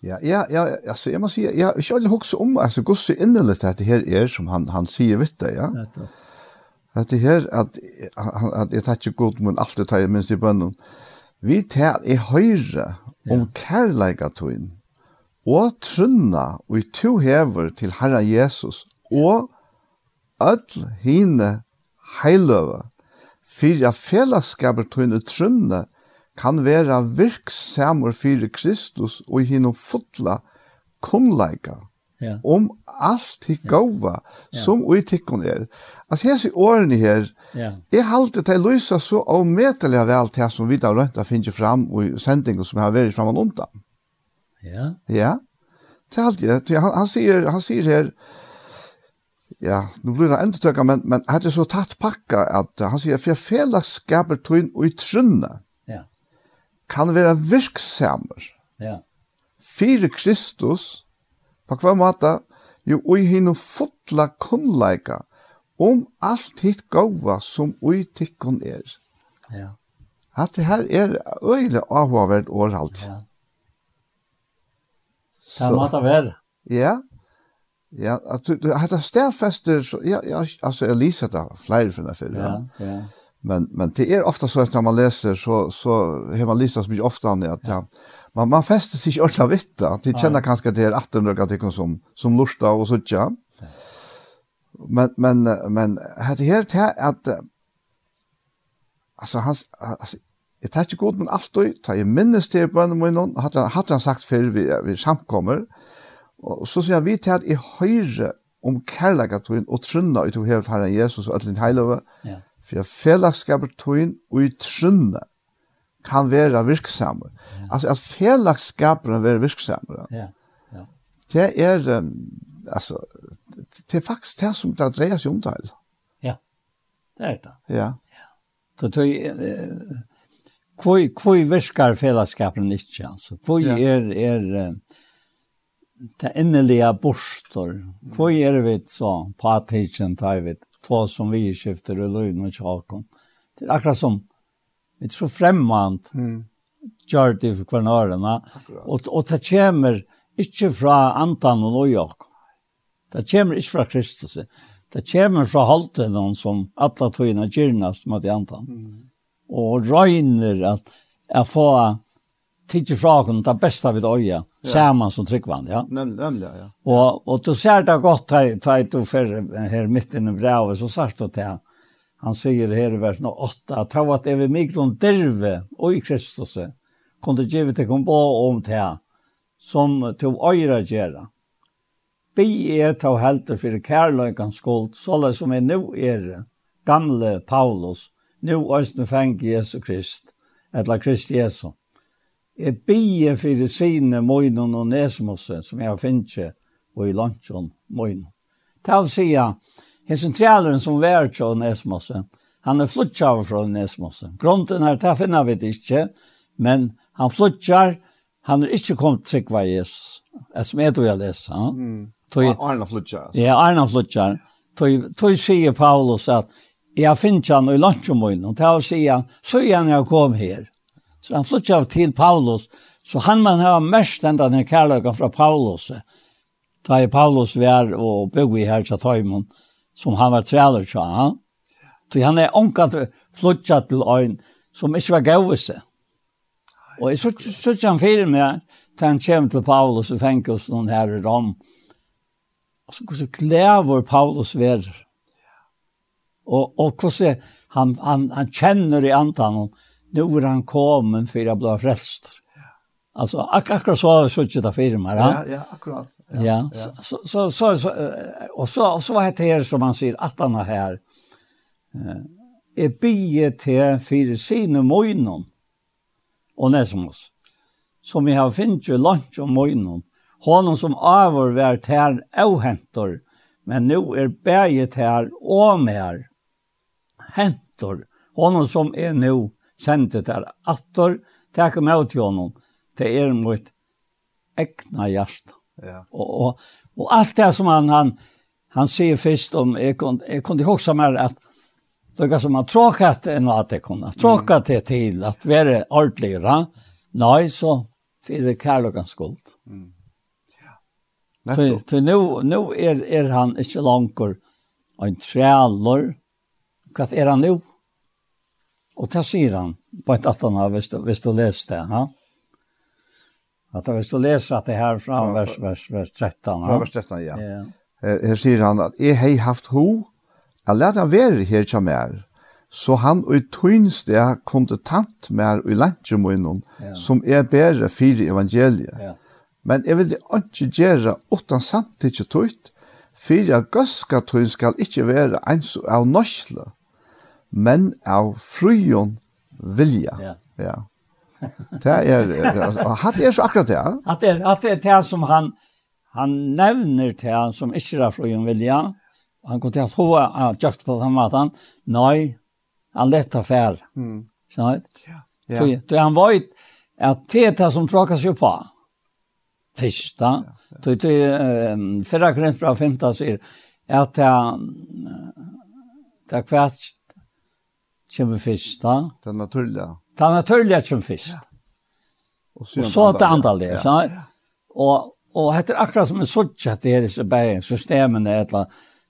Ja, ja, ja, alltså jag måste säga, ja, jag vill också om alltså gosse innerligt att det här är som han han säger vet det, ja. Att det här att att jag tar ju god men allt det tar minst i bönnen. Vi tar i höjre om kärleika tun. Och trunna och i to hever till Herre Jesus och öll hine heiløve, fyrir at fellesskapet tøyne trunne kan vera virksamur fyrir Kristus og hino fotla kunnleika ja. om alt til gåva ja. som ui tikkun er. Altså hese årene her, ja. jeg halte til lysa så avmetelig vel til som vi da rønta finner fram og sendingen som har vært fram og undan. Ja. Ja. Til halte jeg. Han, han, sier, han sier her, ja, nu blir det enda tøkka, men, men det er så tatt pakka at han sier, for jeg felagskaper tøyn og i trunne ja. kan være virksamer. Ja. Fyre Kristus, på hver måte, jo og hinn fotla kunnleika om alt hitt gåva som ui tikkun er. Ja. At det her er øyelig avhåverd århalt. Ja. Det måtte være. Ja. Ja, att du har det stærfester så ja, ja alltså Elisa där flere från for. Ja, ja. Men men det är ofta så att när man läser så så har man Lisa så mycket ofta när at ja. man man fäster sig ordla alt vitt da. De kjenner kanskje det er 1800 grader som som lusta och så ja. Men men men hade helt här att alltså han alltså Jeg tar ikke god, men alltid, tar jeg minnes til på en måned, hadde han sagt før vi, vi samkommer, Og så sier vi til at jeg høyre om kærlega tøyen og trunna ut av hevet herren Jesus og ætlin heilove, ja. for jeg fellagskaper tøyen og i trunna kan være virksamme. Ja. Altså at fellagskaper kan være virksamme. Ja. ja. Det er, um, altså, det er faktisk det som det dreier seg om det. Ja, det er det. Ja. ja. Så tøy, uh, hvor, hvor virkar fellagskaperen ikke, altså? Hvor ja. er, er, uh, det endelige borster. Hvor gjør vi så på at atitjen tar vi to som vi skifter og løgn og tjakken. Det er akkurat som vi er så fremmant mm. gjør det for hver kvarnørene. Og, og det kommer ikke fra antan og løgjak. Det kommer ikke fra Kristus. Det kommer fra halvdelen som alle togene gjerne som er antan. Mm. Og røyner at jeg får tidsi fraken, det beste vi öja, ja. man som tryggvann, ja. Nemlig, ja. Og, og du ser det gott här, ta ett och för här mitt inne brevet, så sagt det til Han sier her i versen 8, at han var över mikron derve, och i Kristus, kunde givet til kom på om til här, som til øyre gjøre. Bi er til helter fyrir kærløykans skuld, såle som er nå er gamle Paulus, nu øysten fengt Jesus Krist, eller Krist Jesus. Jeg bie for sine møgnen og nesmossen som jeg finner og i lunchen møgnen. Til å si at hessen træleren som vært til nesmossen, han er flyttet fra nesmossen. Grunden her, det finner vi det ikke, men han flyttet, han er ikke kommet til hva Jesus. Jeg smet og jeg leser. Mm. Arne Arna flyttet. Ja, Arne flyttet. Tøy, sier Paulus at jeg finner han i lunchen møgnen. si at så gjerne jeg kom her. Så han flyttet av til Paulus, så han man har mest den kærløkken fra Paulus. Da er Paulus vær og bygge i her til Tøymon, som han var træler til han. Så han er omkatt flyttet til øyn, som ikke var gøvelse. Og jeg synes han fyrer meg, til han kommer til Paulus og fengt oss noen her i Rom. Og så hvordan klæver Paulus vær. Og, og hvordan han, han, han kjenner i antallet, nu var han kommen för att bli frälst. Alltså ak akkurat så så inte där för mig. Ja, ja, akkurat. Ja. ja. Så, så så så och så och så var det här som man säger att han är här. Eh är bie till för sina mojnon. Och näsmos. Som vi har finnit ju lunch och mojnon. Honom som avor vart här ohämtor. Men nu är bäget här och mer. Hämtor. Honom som är nu sendte der attor, takk meg til honom, det er mot ekna hjärsta. Ja. Og, og, og alt det som han, han, han sier først om, jeg kunne, jeg kunne huske mer at det er som han tråkat enn at jeg kunne, tråkat det til at være ordentligere, nei, så fyrir kærlokans skuld. Mm. Ja. Nettopp. Til nå, nå er, er han ikke langt en trælor. Hva er han nå? Og det sier han på et aftan av, hvis du, hvis du leser det, ja? At hvis du leser det her fra ja, vers, vers, vers 13. Fra vers 13, ja. ja. Her, her sier han at «Jeg har haft ho, jeg lærte han være her til meg, så han og i tøynste jeg kom til tant mer og i lantjemunnen, ja. som er bedre fire evangeliet. Ja. Men jeg vil ikke gjøre utan samtidig tøyt, for jeg gøska tøyn skal ikke være en av norsle, men av fryon vilja. Ja. ja. Det er, hatt er så akkurat det, ja? Hatt er, hatt er det som han, han nevner til han som ikke er fryon vilja. Han går til at hun har jakt på den maten. Nei, han lett affær. Mm. Skjønner du? Ja. Ja. Så han vet at det er det som tråkas jo på. Fisk, da. Så det er fyrra krennsbra femta sier at det er kvart kommer først da. Det er naturlige. Det er naturlig at kommer først. Ja. Og så, og så er det antallet. Ja. ja. Og, og det er akkurat som en sorts at det er disse bergingssystemene, et eller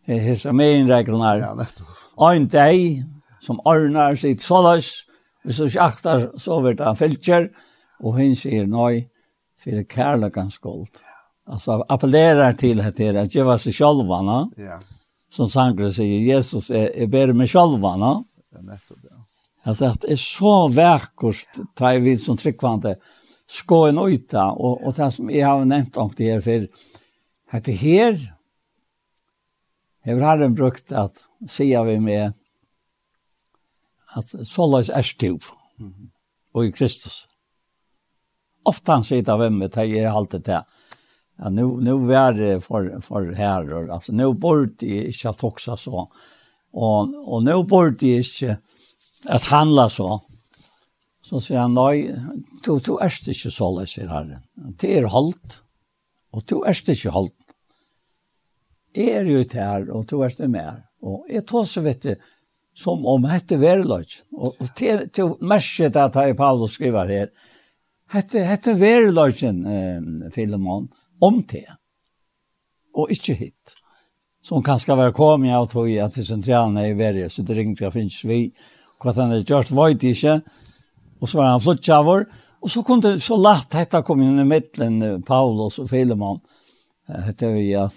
disse meginreglene er. Ja, nettopp. Og En dag som ordner sitt såles, hvis du ikke akter, så vil det fylker, og hun sier nøy, for det kærlighetens skuld. Ja. Alltså appellerar till att det att ge sig själva, va? Ja. Som sangre sier, Jesus är er, er bättre med själva, va? Ja, nettopp, ja. Alltså att det är så verkost tar vi som tryckvante ska en yta och och det som jag har nämnt om det här för att det här Jag har den brukt att säga vi med att sållas är stiv och i Kristus. Ofta han säger det vem med det är alltid det. Ja, nu, nu är det för, för herrar. Alltså, nu borde jag inte att också så Og, og nå burde jeg ikke at handla så. Så sier han, nei, du, du er ikke så løs, sier herren. Det er holdt, og du er ikke holdt. Jeg er jo til her, og du er ikke mer. Og jeg tar så vidt det, som om hette verløs. Og, og til, til merket at jeg Paulus skriver her, hette, hette verløsen, eh, Filemon, om til. Og ikke hitt som kanskje var kommet av tog at til sentralen i verre, så det ringte jeg finnes vi, hva han er gjort, vet ikke, og så var han flott vår. og så kom det så lagt, dette kom inn i midtelen, Paulus og Filemon, hette vi at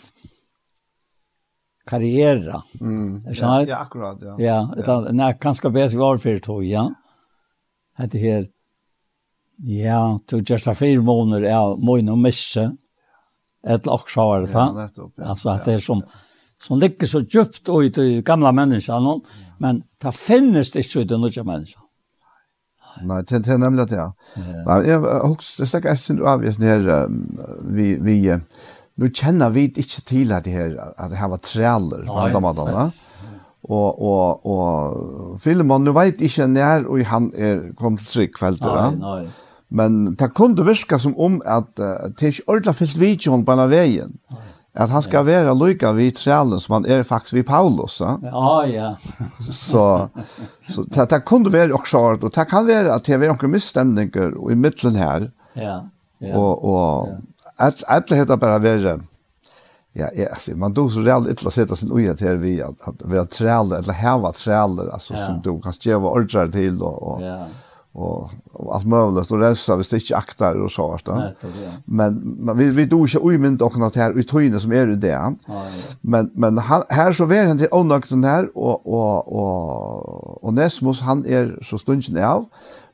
karriera. Mm. Er Ja, ja, akkurat, ja. Ja, det ja. nej, kanske bättre var för tog, ja. Det här, ja, tog just av fyra månader, ja, mån och misse. Ett lock så var det, ja. Nettopp, ja. Alltså, att det är som, ja som ligger så djupt ut i gamla människan, men det finnes ikke i den nye människan. Nei, det er nemlig det, ja. Nej, jag också, det stäcker ästern av just när vi, vi, nu kjenner vi ikke til at det her, at det her var trealer, på andra matarna. Og, og, og Filemon, nu vet ikke når och han er kommet til trygg kvällter, Nej, nej. Men det kunne virke som om at uh, det er ikke ordentlig fyllt videon på den veien. Nej At han ska vara lika vid trälen som han är faktiskt vid Paulus. Ja, ja. ja. så så det, det kunde vara också och det kan vara att det är några misstämningar och i mitten här. Ja. ja och och ja. att det heter bara vara Ja, ja, alltså, man då så reellt illa sätta sin oja till vi att, att vi har träler, eller häva träler, alltså ja. som du kan skriva ordrar till och, och ja och och allt möjligt och resa vi sticker aktar och så vart ja. Men men vi vi då inte omynt och något här utrymne som är det. Ja, men men han, här så är han till onökten här och och och och Nesmos han är så stunden av.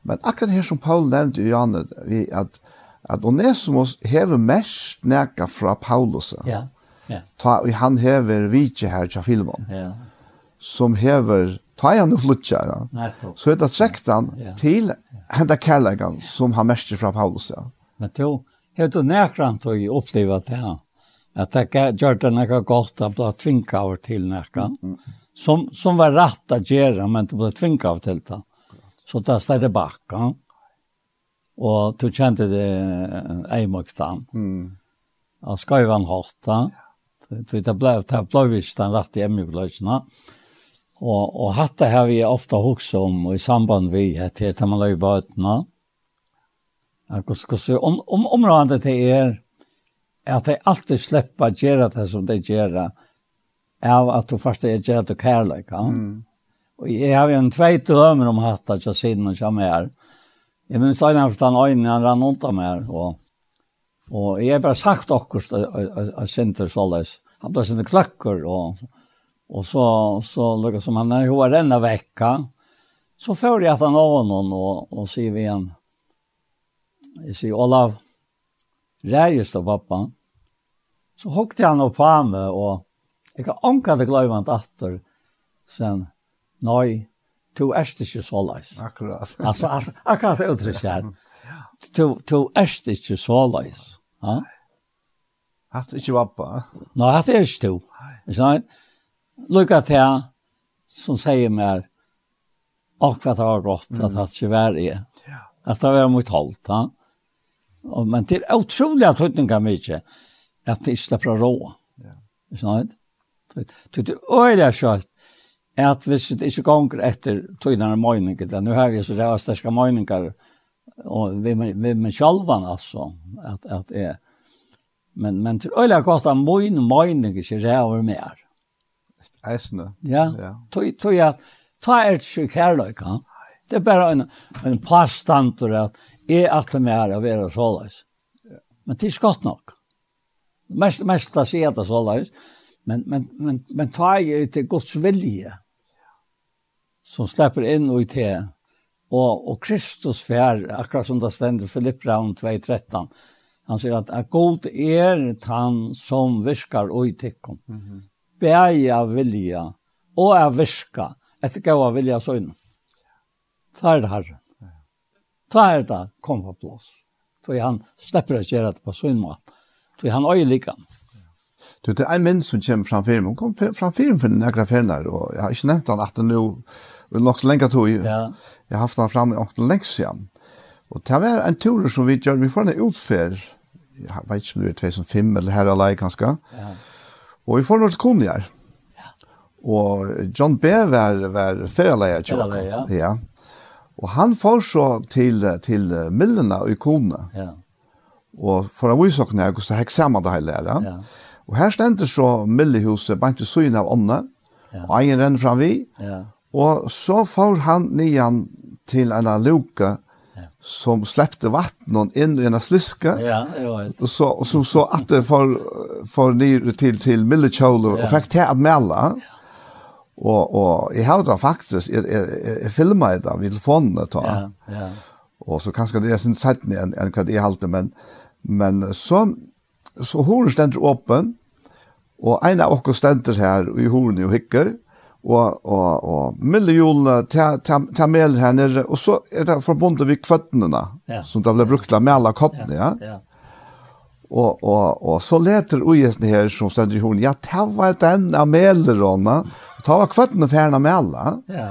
Men akkurat här som Paul nämnde i Janne vi att att Onesimus hever mest näka fra Paulus. Ja. Ja. Ta han hever vitje här till filmen. Ja. Som hever ta han og flutja, ja. så er det trekt han ja. til henda kærlegan som han mest fra Paulus. Ja. Men to, har du nærkrant og opplevd det her? At det gjør det noe godt, det ble tvinga over til nærkrant. Som, som var rett å gjøre, men du ble tvinga over til det. Så det stod det bak, ja. Og du kjente det eimøktan. Mm. Og skøyvann hatt, ja. Det ble, det ble ikke den rette hjemmeglasjene. Ja Og, og hatt det har vi ofte hugsa om og i samband vi at det man løy bøtna. Om, om området det er at de alltid slipper å gjøre det som de gjør, av at du først er gjerra til kærleika. Mm. Og jeg har jo en tvei dømer om hatt hatta til siden og kjem her. Jeg minns øyne for den øyne han rann ondt av meg, og Og jeg har bare sagt akkurat, jeg synes såleis, han ble sinne kløkker, og Og så så lukket som han när var denne vekka, så får jeg at han av noen, og, og sier vi igjen, jeg sier, Olav Rejus då pappa. Så hockte han opp på meg, og jeg kan anka det glömma inte åter sen er ikke så leis. Akkurat. alltså akkurat uttryck Du er ikke så leis. Ja. Hatt ikke vappa? Nei, hatt er ikkje to. Nei lukka til som sier mer hva det var godt at det ikke var det. At det var mot holdt. Ja. Og, men det er utrolig at høyden kan mye at det ikke slipper å rå. Ja. Ikke sant? Det er øyelig kjøtt at hvis det ikke ganger etter tøynerne møyninger, nå har vi så det er sterske møyninger, og vi, vi med sjalvan altså, at, at jeg, men, men til øyelig godt at møyninger ikke ræver mer. Eisne. Ja, ja. Tøy tøy at ta er ikke kærløyka. Det er bare en, en pastantur at jeg atle meg her å være såleis. Men det er skott nok. Mest, mest å si at det såleis. Men, men, men, men ta jeg til Guds vilje som slipper inn og i te. Og, og Kristus fær, akkurat som det stender Filipp Raun 2.13, han sier at, at god er han som viskar og i tikkum. Mm -hmm bæja vilja og er viska etter gaua vilja søgn. Ta er det herre. Ta er det kom på plass. Toi han slipper å gjøre det på søgn mat. Toi han øye likan. Du, det er en menn som kommer fram firmen. Hun kom fram firmen for den denne graferner, og jeg har ikke nevnt han at det nå, og nok så lenge tog, ja. jeg har haft han fram i åkne lenge siden. Og det var en tur som vi gjør, vi får en utfer, jeg vet ikke om det er 2005 eller her eller kanskje, ja Og vi får noe til her. Og John B. var, var ferieleier til oss. Ja. ja. Og han får så til, til Millena og Kone. Ja. Og for å vise dere hvordan det hekk sammen det hele er. Ja. Og her stender så Millehuset, bare ikke søgn av ånda, ja. og egen renner fram vi. Ja. Og så får han nian til en luke som släppte vattnet in i en sliska. Ja, ja. Och så och så så att det för för ner till till Millichol och fick ta att mälla. Och och jag har faktiskt jag, jag, jag filmar det där vid telefonen då. Ja, ja. Och så kanske det är sin sätt en en vad det hållte men men så så hon ständer öppen och en av oss ständer här i hornet och hickar og, og, og millioner til, til, til mel her nere, og så er det forbundet vi kvøttene, ja. som det ble brukt til å mele kottene, ja. ja. Og, og, og så leter ugjesen her som stender i ja, det var den av melerona, det var kvøttene ferden av mela, ja.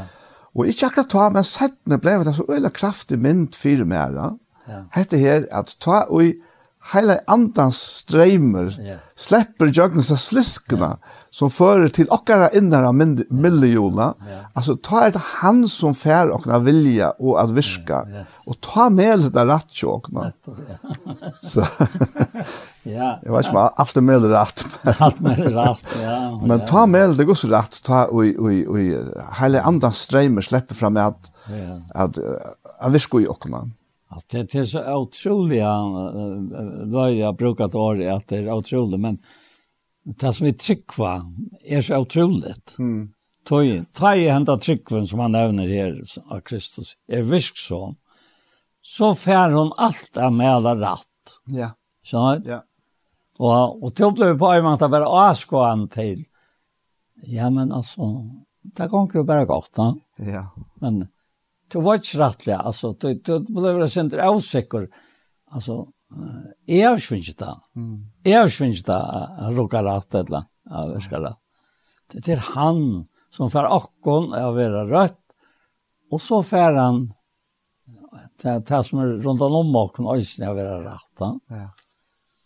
og ikke akkurat ta, men settene ble det så øyla kraftig mynd fire mera, ja. hette her at ta og hela andans strömmar yeah. släpper jögnen av sliskna yeah. som förer till okkara innara miljöna yeah. alltså ta det han som fär och när vilja och att viska yeah. och ta med det där rätt tjokna så. Ja. Jag vet inte allt med det rätt allt med det rätt ja. Men ta med det går så rätt ta och och och hela andans strömmar släpper fram att att att viska i okkna Alltså det, det är så otroligt då har jag brukat år att det är otroligt men det som vi tryckva är så otroligt. Mm. Tøy, tøy henta tryggven som han nevner her av Kristus, er virksom, så fær hon alt av mela ratt. Ja. Skjønner? Ja. Og, og til ble vi på en måte bare avskående til. Ja, men altså, det kan jo bare godt, da. Ja. Men du var ikke rettelig, altså, du, du ble vel sent avsikker, altså, jeg har svinnet det, jeg har svinnet det, han rukker rett et eller annet, jeg Det er han som får akkurat av å være rødt, og så får han det, det som er rundt om akkurat øyne av å være rett. Ja.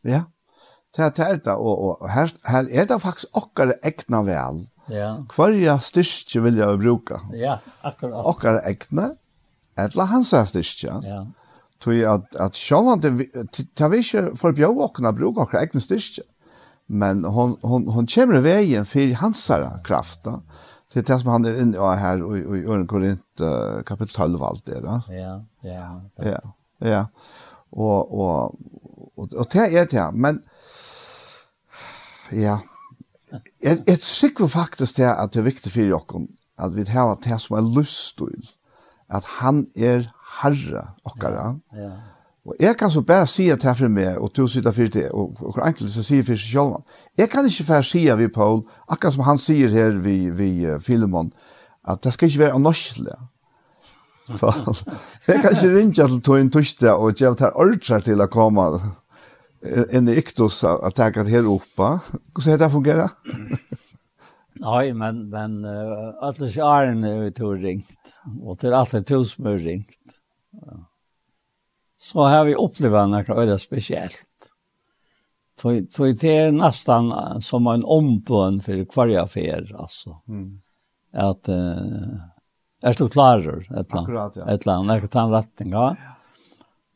ja, det er det, og, og her, her er det faktisk akkere egna vel, Ja. Kvarja styrke vil jeg bruke. Ja, akkurat. Okkar ekne, etla hans er styrke. Ja. Tui at, at sjåvan, ta vi ikke for bjau okkar bruke okkar ekne styrke. Men hon, hon, hon kommer i veien for hans kraft. Det er det som han er inne i her, og i Øren Korint, kapitel 12 og alt det. Ja, ja. Ja, ja. Og, og, og, og det er det, men ja, Jeg, jeg sikker faktisk til at det er viktig for dere at vi har det som er lyststøyl, at han er herre okkara. Ja, ja. Og jeg kan så bare si at det for meg, og du sitter for det, og og hvor enkelt som sier for seg selv. Jeg kan ikke bare si vi Paul, akkurat som han sier her vi, vi uh, Filemon, at det skal ikke være norskelig. Så, jeg kan ikke ringe til tog en torsdag og gjøre det ordre til å komme en iktus att ta det här uppe. Hur ska det fungera? Nej, men men uh, alla sjären är ute och ringt. Och det är alltid tusmör ringt. Ja. Så har vi upplevt något öde speciellt. Så så det är nästan som en ombön för varje affär alltså. Mm. Att uh, är er du klar eller? Akkurat ja. Ett land, ett land, ett land, ja. ja.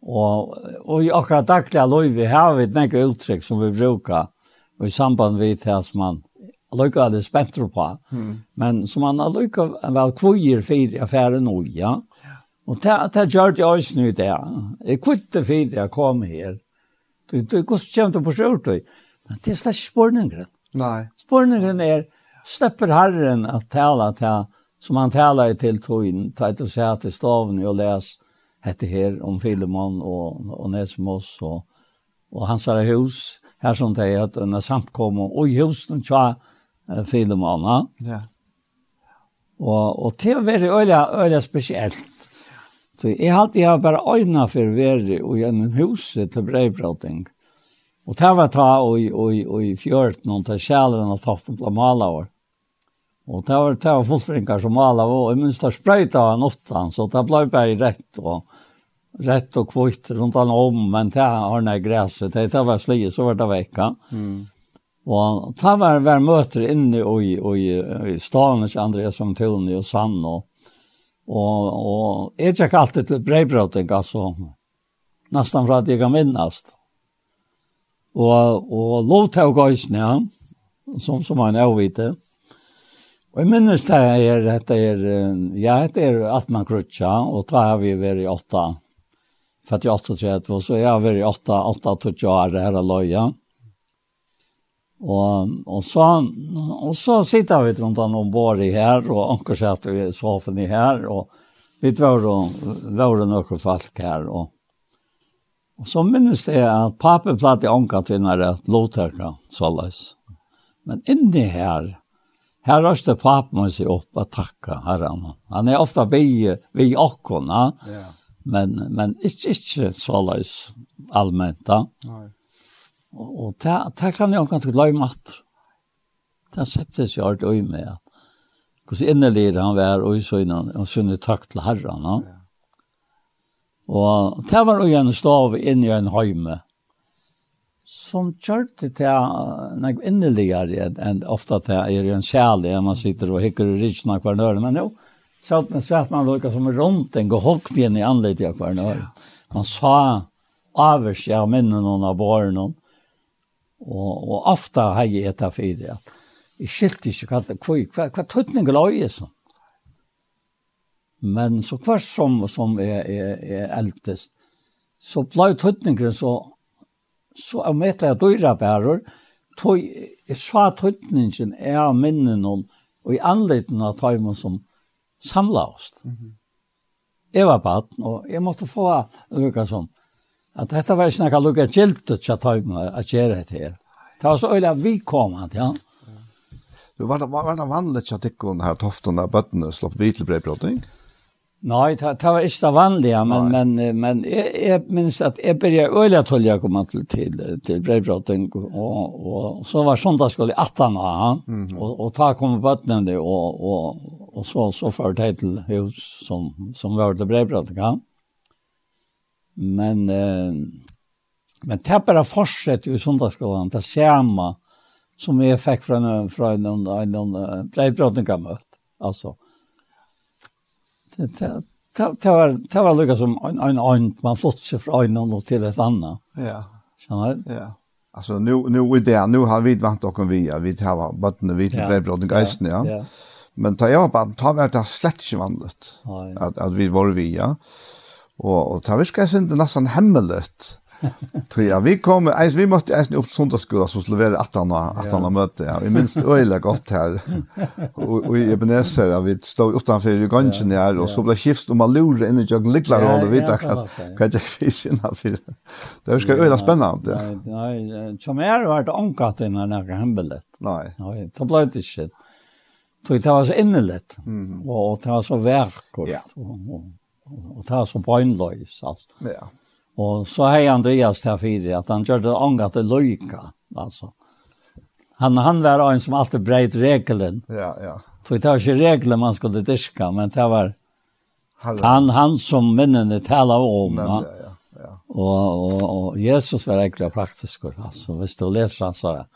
Og, og i akkurat dagliga løyvi har vi et nekka uttrykk som vi brukar i samband vi til at man løyka det spentro på. Mm. Men som man løyka vel kvujer fyrir affæren nå, ja. Og det, det gjør det også nu det. Jeg kvitte fyrir jeg kom her. Du, du, gos til på skjort, men det er slett spørningen. Nei. Spørningen er, släpper Herren att tala till som han taler till tog in, ta ett och säga till staven och läs hette her om Filemon og, og Nesmos og, og hans her hus, her som det er at den er samtkom og i husen tja Filemon. Ja. Og, og det er veldig øyelig, øyelig spesielt. Så jeg har alltid har bare øyne for å være i en hus til brevbroting. Og det var ta og og, og i fjørt noen til kjæleren og tatt om blamala år. Og det var det var fullstrengar som alla var, og minst det sprøyta av nottan, så det blei bare rett og rett og kvitt rundt han om, men det har nei græset, det, det var slik, så var det vekka. Mm. Og det var, var møter inne i, i, i staden, ikke Andreas som Tony og Sann, og, og, og jeg tjekk alltid til breibrøting, altså, nesten fra at jeg kan minnast. Og, og lov til å gå i ja, som, som han avvite, og Og jeg minnes det er, dette er, ja, dette er Atman Krutja, og da har vi vært i åtta, 48-30, så jeg har vært i åtta, åtta, tredje år her av løya. Og, og, så, og så sitter vi rundt om bor i her, og anker seg at vi er sofen i her, og vi var, var noen folk her, og Og så minnes det at papen platt i anker til når det lovtøkker, så løs. Men inni her, Her røste papen seg opp og takka herren. Han er ofta vi, vi okkona, ja. men, men ikke, ikke så løs allment da. Nei. Og, og det, det kan jeg ganske glemme at det setter seg alt øy med Hvordan hos innelig han var og så innan og sunne takk til herren. Ja. Og det var jo en stav inn i en høyme. Ja som kjørte til noe inneligere enn ofte til er en kjærlig, enn man sitter og hikker og rikker av hver Men jo, så at man ser at man lukker som rundt en gehåkt igjen i anledning av hver nør. Man sa avers, jeg minner noen av barn, og, og ofte har jeg etter fire. Jeg skilte ikke hva det hva, hva tøtning la er sånn. Men så hver som, som er, er, er eldest, så ble tøtningen så så av metla døyra bærer, tog, jeg sa tøytningen er av minnen og i anleden av tøymen som samla oss. Mm -hmm. Jeg var baden, og jeg måtte få lukka sånn, at dette var ikke noe lukka gjeldet til tøymen at gjøre det her. Det var så øyla vi kom, ja. Du var det, var det vanlig at ikke her toftene av bøttene slapp vidt til brevbrotting? Ja. Nei, det, det var ikke det vanlige, men, men, men jeg, jeg minns att jag började öliga tolja komma til, til till brevbrotten og, og så var söndagsskola i Attana mm. -hmm. og, og ta kom på bøttene, og, og, og så, så förde jag til hus som, som var til brevbrotten. Ja. Men, eh, men det er bare fortsatt i søndagsskolen, det samme som jeg fikk fra en, fra en, en, en brevbrotten kan Altså, Alltså, det var det var lukka som en en en man flott sig från en och till ett annat. Ja. Så Ja. Alltså nu nu är det nu har vi vant och vi vi har botten vi till bröd geisten ja. Ja. Men ta jag bara ta vart det slett inte vanligt. Att att vi var vi ja. Och och ta viska sen det nästan hemmeligt. Tror jag vi kommer alltså vi måste alltså upp söndagsskola så skulle vara att han att han möte. Ja, vi minns öle gott här. Och i Ebenezer ja, vi stod utanför i gången där och så blev skift om man lurar in i jag lycklar och det vet jag att kan jag fiska in för. Det ska öle spännande. Nej, nej, som är vart ankat i när jag hembelet. Nej. Nej, det blev det shit. Tror det var så innerligt. Och det var så verkligt. Och och det var så bönlöst alltså. Ja. Och så har Andreas til fire, att han gjorde ångat til løyka, alltså. Han han var en som alltid breit regeln. Ja, ja. Så det var ikke regelen man skulle diska, men det var han han som männen taler om. Ja, ja. Ja. Och och Jesus var egentlig praktisk alltså. Visst du leser han så där.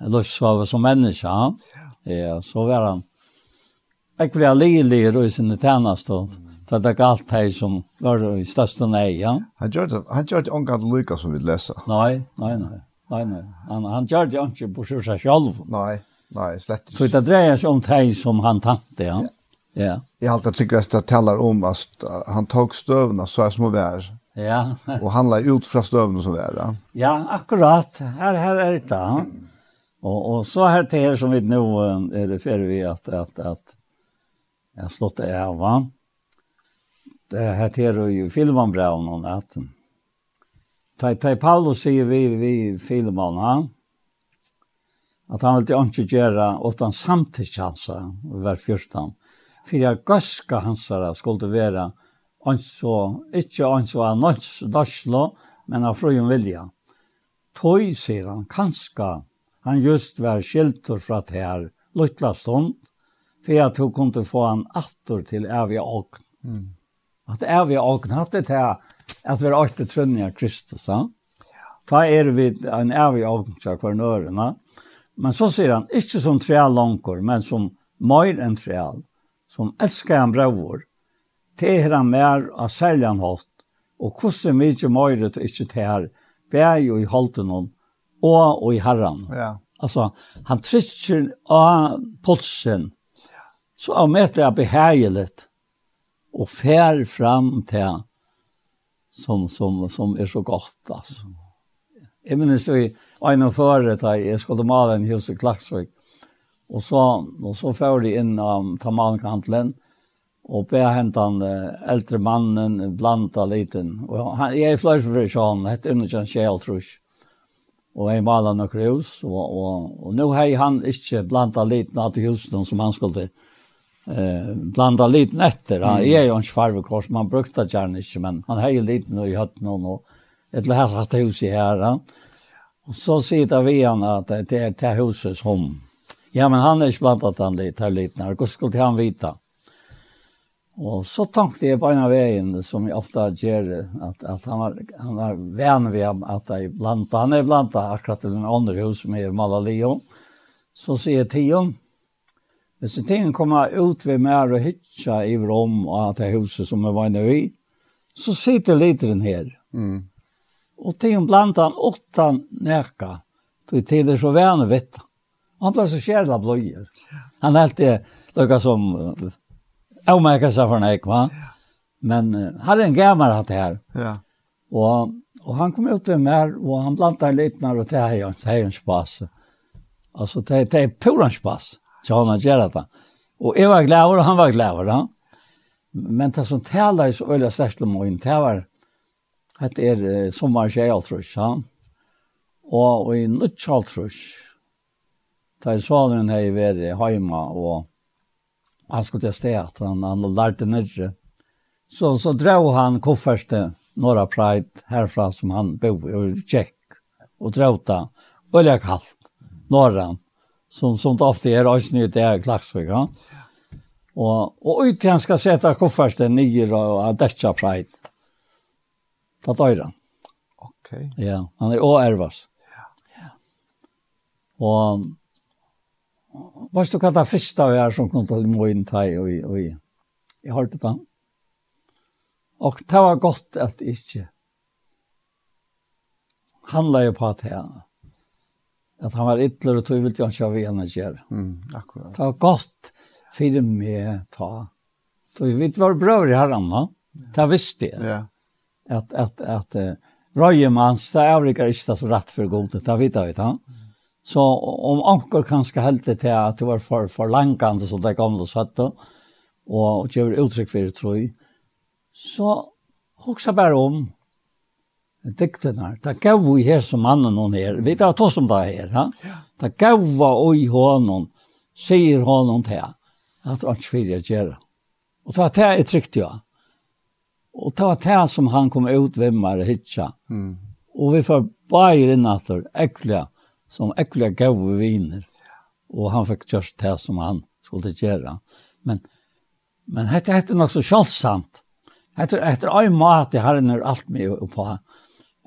Luftsvave som människa. Ja. ja, så var han. Jag vill ha lilig i sin tjänast. Mm. Så det er galt hei som var i største nei, ja. Han gjør det, han gjør det omgatt lykka som vi leser. Nei, nei, nei. Nei, nei. Han, han gjør det ikke på seg selv. Nei, nei, slett ikke. Så det dreier seg om hei som han tante, ja. Ja. Jeg har alltid tykkert at talar om at han tok støvna så er små vær. Ja. og han la ut fra støvna som vær, ja. Ja, akkurat. Her, her er det, da. Og, og så her til her som vi nå er det ferdig vi at, at, at, jeg har slått det av, ja här heter ju filmen bra om någon att Tai Tai Paulus säger vi vi filmen han att han ville inte göra åt han samtidigt alltså var förstan för jag gaska hansara skulle vara anså inte anså annars daslo men av fröjen vilja. Tøy, sier han, kanska, han just var skiltor fra det her luttla stund, for jeg tog hun få han atter til evig åkn. Mm. At er vi avknatte til at vi er åkte trønne av Kristus. Ja? Ta er vi en er vi avknatte av kvarnørene. Men så sier han, ikke som tre langer, men som mer enn tre som elsker han brevor, til er han mer av særlig hatt, og hvordan mye mer og ikke til her, bæg jo i holden om, og, og i herren. Ja. Altså, han trykker av pulsen, så han møter det behageligt, og fær fram til som, som, som er så godt, altså. Jeg minnes jo i ene føre da jeg skulle male en hus i Klaksvik, og så, og så fær de inn av um, tamalkantlen, og be hente han uh, eldre mannen, blanda liten. Og han, jeg er fløy for ikke han, hette under kjell, tror jeg. Og jeg maler noen hus, og, og, og nå har han ikke blanda liten av husene som han skulle til eh blanda liten efter. Han är ju en svarvekors, man brukte gärna inte men han har ju lite nu i hatt någon och ett lärt att hus i här. Och så sitter vi han att det är det husets hom. Ja men han är blandat han lite här lite när och skulle han vita. Och så tänkte jag på en vägen som jag ofta ger att att han var han var vän vid att jag blanda han är blanda akkurat i den andra hus med Malalio. Så säger Tion, Hvis så kommer ut ved mer og hitja i rom og at det huset som jeg var inne i, så sitter literen her. Mm. Og tingen blant han åttan neka, tog til det så vene vitt. Han ble så kjærla bløyer. Han er alltid lukka som, jeg merker seg for nek, va? Men uh, hade en gammel hatt her. Ja. Og, og han kom ut ved mer, og han blant han literen det här det er en spass. Altså, det er purans spass så han gjør dette. Og jeg var glad og han var glad over. Men det som taler så øyla sterkt om min, det var at det er sommer tjej og trus, ja. Og i nødtjall trus, da jeg så den her i veri heima, og han skulle til sted, han, han lærte nødre. Så, så drev han kofferste Norra Pride herfra som han bor i, og tjekk, og drev det, er kallt, Norra. Mm som det ofte er også nu det er klaxvik ja. Og, og ut han ska sätta kofferten nio og däcka pride. Da tøyra. han. Ok. Ja, han er også ärvas. Ja. Ja. Och Vad du det første vi er som kom til å inn til og, og, og jeg har det då. Och det var godt at att ikke handla jo på at jeg at han var ytler og tog vill jag köra vi henne kär. Mm, akkurat. Det var godt for meg ta. Tog vi var brøver i herren, anna. Det visste jeg. Ja. At, at, at uh, Røyemans, det er ikke ikke så rett for god, det vet jeg vet han. Så om anker kanskje helt til at det var for, for langkant, som det gamle søtte, og gjør uttrykk for det, tror jeg, så hoksa bare om dikterna. Det gav vi her som mannen hon her. Vi tar to som det her. Ja. Det gav vi i hånden, säger honom till att han vill å gjøre. Og det var det jeg trykte jo. Og det var det som han kom ut med meg og hitcha. Mm. Og vi får bara in att äckliga, som ekkelige gav vi viner. Og han fikk just det som han skulle gjøre. Men, men dette er nok så kjølsamt. Etter, etter en mat jeg har är alt med på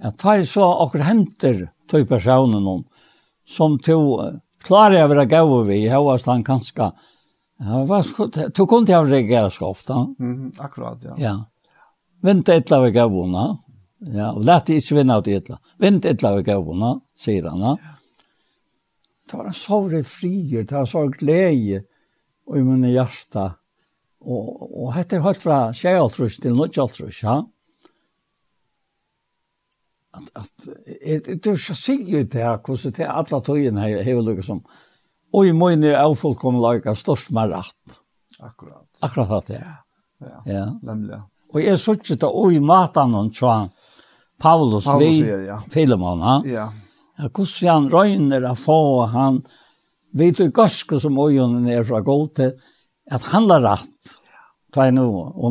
at ta i så akkur henter tøy personen hon, som to klarer jeg vera gau vi, hevast han kanska, to kun til han reagera så ofta. Mm, akkurat, ja. Ja. Vint etla vi gauuna, ja, og lett ikke vinna ut etla. Vint etla vi gauuna, sier han, ja. Det var en sorg frier, det var en sorg glede, i min hjärta. Og, og hette er høyt fra 6 til 9 ja att att du ska se ju det här hur det alla tojen här har lukka som oj mojne är fullkomligt lika störst med rätt. Akkurat. Akkurat det. Ja. Ja. nemlig og jeg så ikke det oj matan hon så Paulus vi Filemon han. Ja. Ja, Hvordan han røyner å få han vet du gaske som oi er fra god til at handla har rett Ta nu och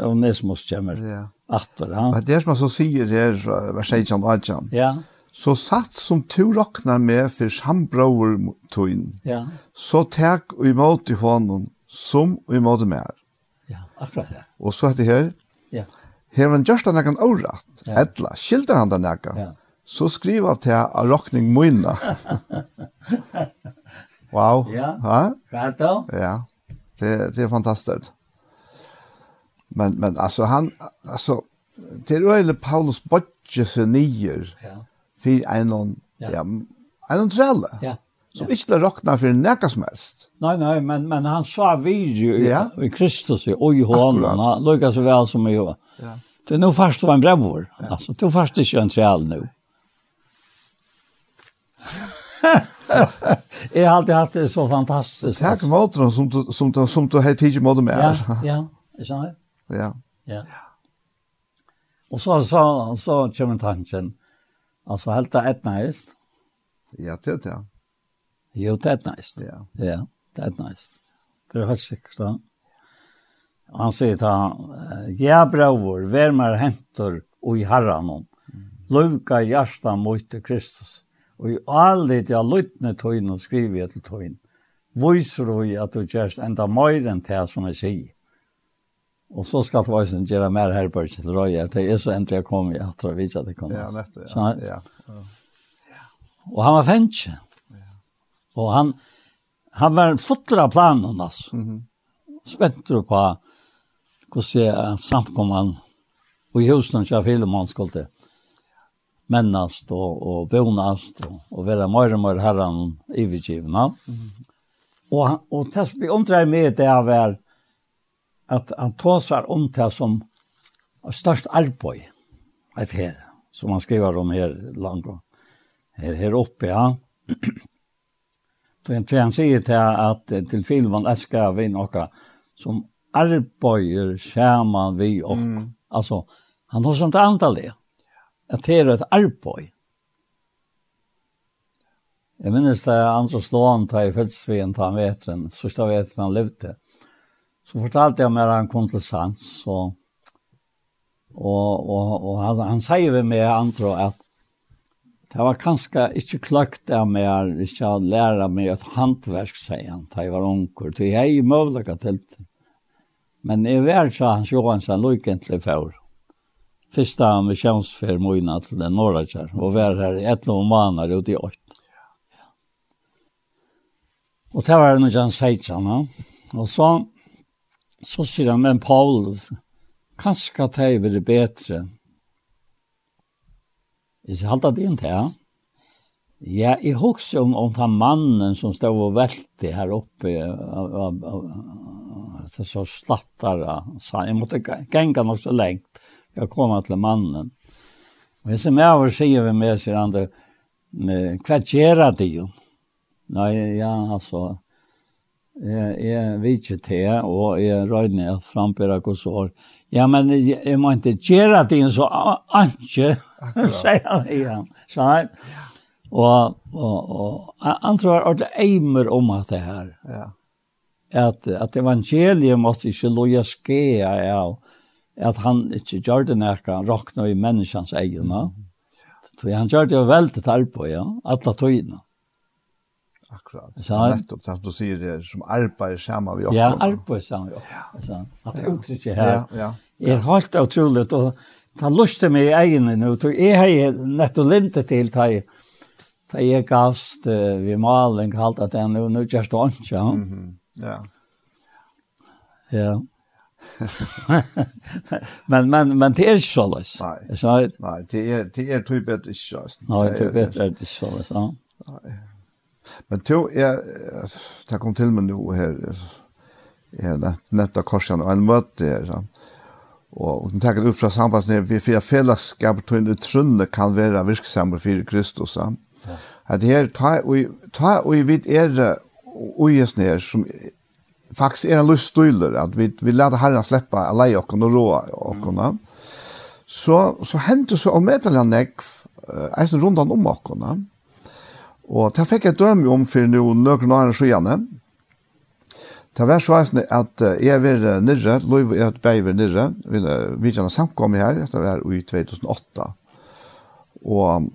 Onesmos kommer. Ja atter. ja. Det er som han så sier her, vers 18 og 18. Ja. Så satt som to råknar med for sambrauer tøyen, ja. så tek og imot i hånden som og imot mer. Ja, akkurat det. Og så heter det her, ja. Hever han gjørst han ekkan året, ja. etla, skilder han den ekkan, ja. så skriver han til av råkning møyna. wow. Ja, hva er det da? Ja, det, det er fantastisk. Men men alltså han alltså det är ju Paulus Bodge så nier. Ja. För en ja. ja en trelle. Ja. Som ja. ikke råkna for nekka som helst. Nei, nei, men, men han sa video i, ja. i Kristus og i hånden. Han lukket så vel som i. Ja. Det er nå først var en brevvår. Ja. Altså, det er først ikke en trelle nå. jeg har alltid hatt det så fantastisk. Takk altså. måten som du, som du, som du har tidlig måte med. Ja, ja, jeg skjønner. Ja. Ja. Og så, så, så kommer tanken, altså helt det et næst. Ja, det er det. Jo, det er et næst. Ja. Ja, det er et næst. Det er helt sikkert, da. Og han sier da, ja, brøver, vær mer hentor og i herren Luka hjärsta mot Kristus. Og i allit jeg lytne tøyn og skriver jeg til tøyn. Viser du at du gjørst enda mer enn det som jeg sier. Och så ska det vara sen göra mer här på Røyer. Det är så ändå jag kommer jag tror viser at det kommer. Ja, nettopp. du. Ja. ja. Och han var fänch. Ja. Och han han var fotra planen alltså. Mhm. Mm Spänt du på hur se samkomman och husen så fel man skulle mennast och og bonast och, och vara mer og mer herren i vigivna. og, Mm och och tas vi omträr med det är att han tåsar om det som størst arboj et her, som han skriver om här långt här her oppe, ja Då han säger till att till filmen älskar vi några som arbeider sammen vi och mm. alltså han har sånt antal det. At det är et arbeid. Jeg minnes det han så til han tar i fältsvien tar vetren, sista vetren han levde så fortalte jeg mig att han kom til sans. Så, og, og, og han, han sier ved meg, han tror att det var kanske inte klokt av mig ikke inte lära meg et hantverk, sier han, da jeg var unger, Det är ju mulig til det. Men i värld så han såg han sen lojkentlig för. Första han var tjänstfär mojna till den norra kär. Och var här i ett lån månader ute i åtta. Og det var noe han sier til han og så Så sier han, men Paul, kanskje at jeg vil bedre. Jeg sier, halte det inn til, ja. Ja, jeg husker om, om den mannen som stod og velte her oppe, det så slattar sa jeg måtte gänga nok så lengt, jag kom til mannen och jag ser med över sier vi med sig andra gjør det ju nej ja altså, jeg jeg vet ikke til, og jeg røyner at frambyrde hos år. Ja, men jeg, jeg må ikke gjøre det inn så anke, sier han igjen. Så Sånn. Og, og, og han tror at det eimer om at det her. Ja. At, at evangeliet måtte ikke loja skea av at han ikke gjør det nekka, han råkna i menneskans egna. Mm. Så han gjør det jo veldig tarp på, ja, alle tøyene akkurat. Så han vet Nettopp, som du sier det, som arbeider sammen vi oss. Ja, arbeider sammen med oss. At det uttrykket her ja, ja. er helt utrolig, og han luste meg i egne nå, og jeg har nettopp lintet til da jeg gavst uh, ved malen, kalt at jeg nå, nå gjør det ikke, ja. Mm. Ja. Ja. men men men det är så läs. Nej. Så nej, det är det är typ bättre så. Nej, det är bättre det så läs. Ja. Nej. Men to, jeg, det kom til meg nå her, jeg nett, nett av korsen, og en møte her, sånn. Og hun tenker ut fra sambandet, vi fyrir fellesskap til en trunne kan være virksammer for Kristus. Ja. At her, ta og i vid er uges ned, som faktisk er en luststyler, at vi, vi lærte herren slippe alle okken og råa okken, mm. så, så hendte så om et eller annet, eisen rundt om okken, Og det fikk jeg dømme om for noen nøkken og skjene. Det var så eisende at jeg var nirre, lov er et beiver nirre, vi kjenner samkommet her, det var i 2008. Og,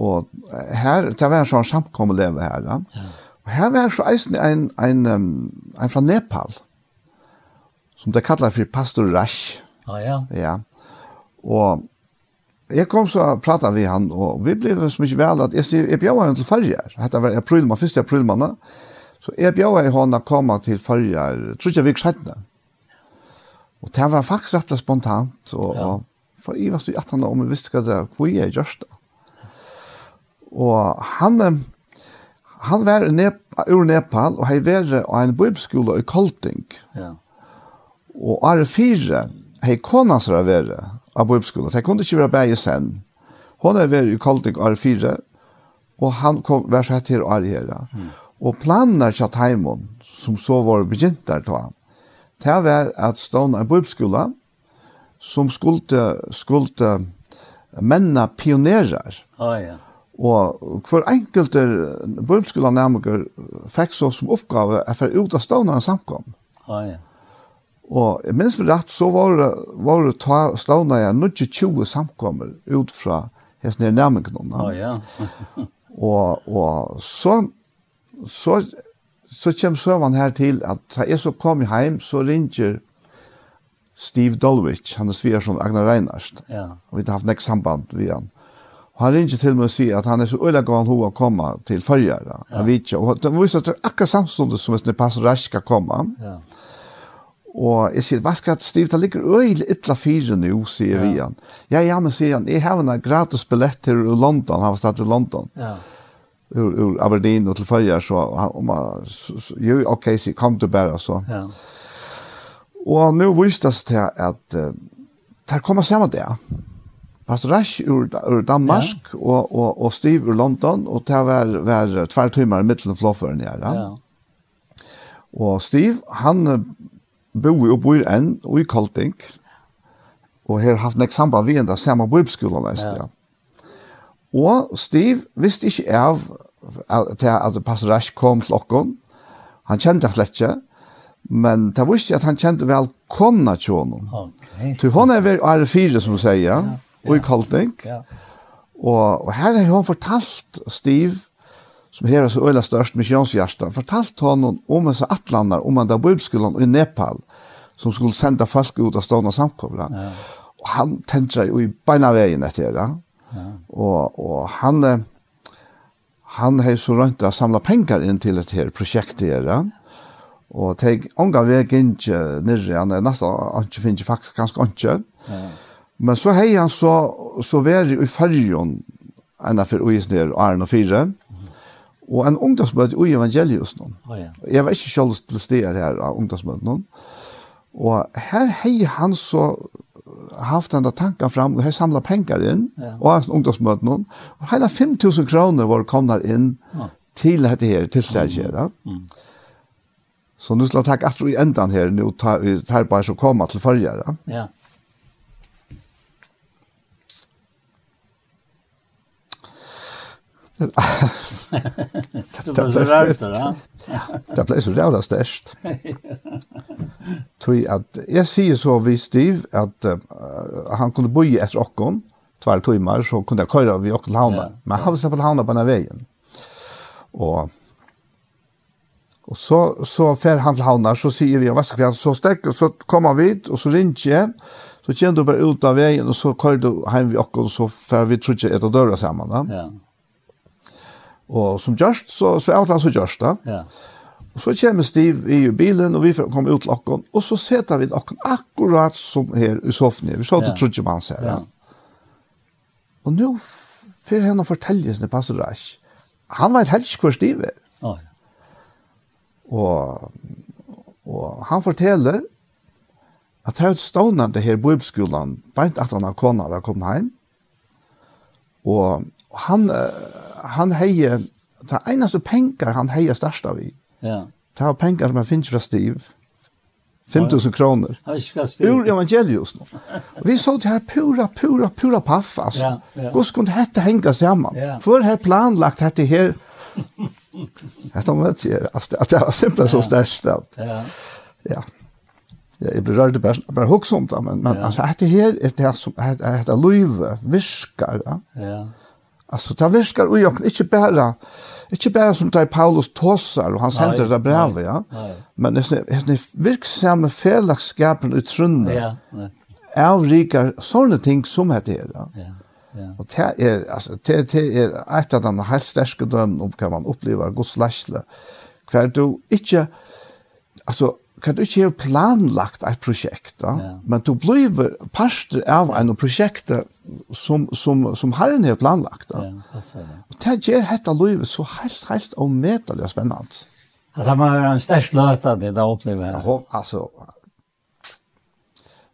og her, det var en sånn samkommet leve her. Ja. Og her var så eisende en, en, en, fra Nepal, som det kallar for Pastor Rash. Ah, ja, ja. Ja. Og Jeg kom så og pratet vi han, og vi ble så mye vel at jeg sier, jeg bjør han til farger. Dette var april, man første april måned. Så jeg bjør henne å komme til farger, tror ikke vi skjedde. Og det var faktisk rett og spontant, og, ja. og for jeg var så i at han om jeg visste hva det var, hvor jeg gjør det. Og han, han var nep, ur Nepal, og han var av en bøybskole i Kolting. Ja. Og Are 4, hei kona sra være, av bibelskolen. Det kunne ikke være bæge sen. Hun er vært i Koldik R4, og han kom vær så hett her og her. Mm. Og planen er at Heimon, som så var begynt der til han, det var at stående en bibelskole som skulle, skulle menna pionerer. Oh, ja. Og for enkelte bibelskolenærmere fikk så som oppgave at for ut av stående en samkom. Ja, ja. Og jeg minns med rett, så var det, var det ta, stående jeg nødje 20 samkommer ut fra hesten her nærmengen. Oh, ja. og, og så, så, så kom søvann her til at da jeg så kom hjem, så ringer Steve Dolwich, han er sviger som Agnar Reinarst. Ja. Vi har haft nek samband vi han. Og han ringer til meg og sier at han er så øyla gav han hova å komme til fyrjar. Ja. Han vet ikke. Og det viser at det er akkurat samståndet som hvis det passer rask å komme. Ja. Og jeg sier, hva skal Stiv, det ligger øyelig ytla fire nå, sier ja. vi han. Ja, ja, men sier han, jeg har en gratis billett til London, han var stedet i London. Ja. Ur, ur Aberdeen og til Følger, så han, om han, jo, ok, sier, kom du bare, så. Ja. Og nå viste det seg til at uh, det kommer sammen det. Pastor Rasch ur, ur Danmark ja. og, og, og Steve ur London, og det var, var tvær timer i midten av flåføren her. Ja. ja. Og Steve, han bor og bor enn og i Kolting. Og her har haft nek samband vi enda samme bibelskolen lest, ja. ja. Og Steve visste ikke av til at Pastor Rash kom til okken. Han kjente han slett ikke. Men det var ikke at han kjente vel kona til henne. Okay. Så hun er ved R4, som du sier, ja. og i Kolting. Ja. Og, og her har hun fortalt Steve som her er så øyla størst misjonshjersta, fortalt honom om hans atlanar, om han da bibelskolan i Nepal, som skulle senda folk ut av stående samkomla. Ja. Og han tentra jo i beina veien etter det. Ja. Og, og han, han har så rønt å samla pengar inn til et her prosjekt her. Ja. Og teg ånga veg ikke nirri, han er nesten ikke finnes faktisk ganske ikke. Ja. Men så hei han så, så veri i fyrjon, enn for uisner, og æren og fyre. Ja Og en ungdomsmøte i evangeliet nå. Oh, ja. Jeg var ikke selv til steder her av ungdomsmøtet nå. Og her hei han så haft den tanken fram, og har samlet penger inn, ja. og haft ungdomsmøten nå. Og hele 5.000 kroner var kommet inn ja. til dette her, til det her. Ja. Mm. Så nu skal jeg takke etter i enden her, nå tar jeg bare så komme til følgere. Ja. det var så rævt, da? det ble så rævla størst. Tui at, jeg sier så vi Stiv at uh, han kunne bo i etter okken, tvær timer, så kunne jeg køyre vi okken til havna. Ja, Men han hadde på havna på denne veien. Og, og så, så fer han til havna, så sier vi, hva skal vi ha, så stekk, så kommer vi, og så ringer jeg, så kjenner du bare ut av veien, og så køyre du hjem vi okken, så fer vi trutje etter døra sammen. Da. Ja. Og som gjørst, så spør jeg så gjørst da. Ja. Og så kommer Steve i bilen, og vi kommer ut til okken, og så setter vi okken akkurat som her i sofaen. Vi så til ja. trodde man ser. Ja. Og nå får henne fortelle sin pastor Rash. Han vet helst hvor Steve er. Oh, ja. Og, og han forteller at her stående det her bibelskolen, beint at han har kona var kommet hjem, og han, han heie, det einaste pengar han heie størst av i, ja. det var pengar som han finn fra Stiv, 5000 kroner. Ur evangelius nu. Og vi så det her pura, pura, pura paff altså. Ja, ja. Gås kunde dette henge sammen? Ja. For her planlagt dette her. Dette må jeg si, alltså det var simpelt ja. så stärkt. Ja. Ja. Ja, jeg blir rörd bare, bare hooks om det men men ja. altså, dette her er det som, dette hette løyve, viskar. Ja. ja. Alltså det viskar och jag inte bara inte bara som där Paulus tossar och hans händer det brev ja. Nej. Men det är det verksamma felakskapen utrunde. Ja. Av rika såna ting som heter det. Ja. Ja. Och det er, alltså det det er et av de helt sterske drömmen om kan man uppleva Guds läsle. hver du inte alltså kan du ikke ha planlagt et prosjekt, da? Ja. men du blir parster av en prosjekt som, som, som herren har planlagt. Da? Ja, det. Og det gjør dette livet så helt, helt avmetelig og spennende. At det må være en størst løt at det opplever her. Ja, altså,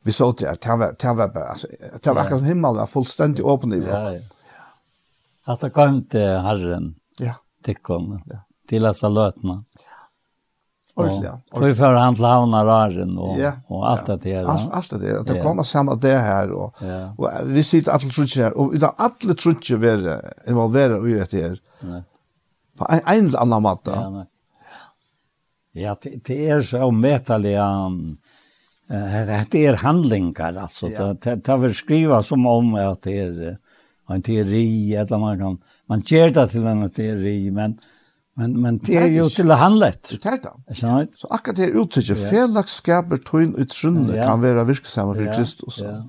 vi så det, det var, det var, bare, altså, det var akkurat som himmelen var fullstendig åpen i vår. Ja, ja. At det kom til herren, ja. tikkene, ja. til disse løtene. Ja ja. Och vi får han till havna raren och yeah. och allt det där. Allt allt det där. Det kommer samma det här och och vi sitter alla trutcher här och utan alla trutcher vara involverade i det här. På en, en eller annan måte. Ja, nej. Ja, det, det är så mätaliga det är handlingar alltså ja. det det vill skriva som om att det är en teori eller man kan man ger det till en teori men Men men det är ju till handlet. Det är det. Så så akkurat det uttrycke ut trunne utrunde kan vara verksamma för Kristus. Ja.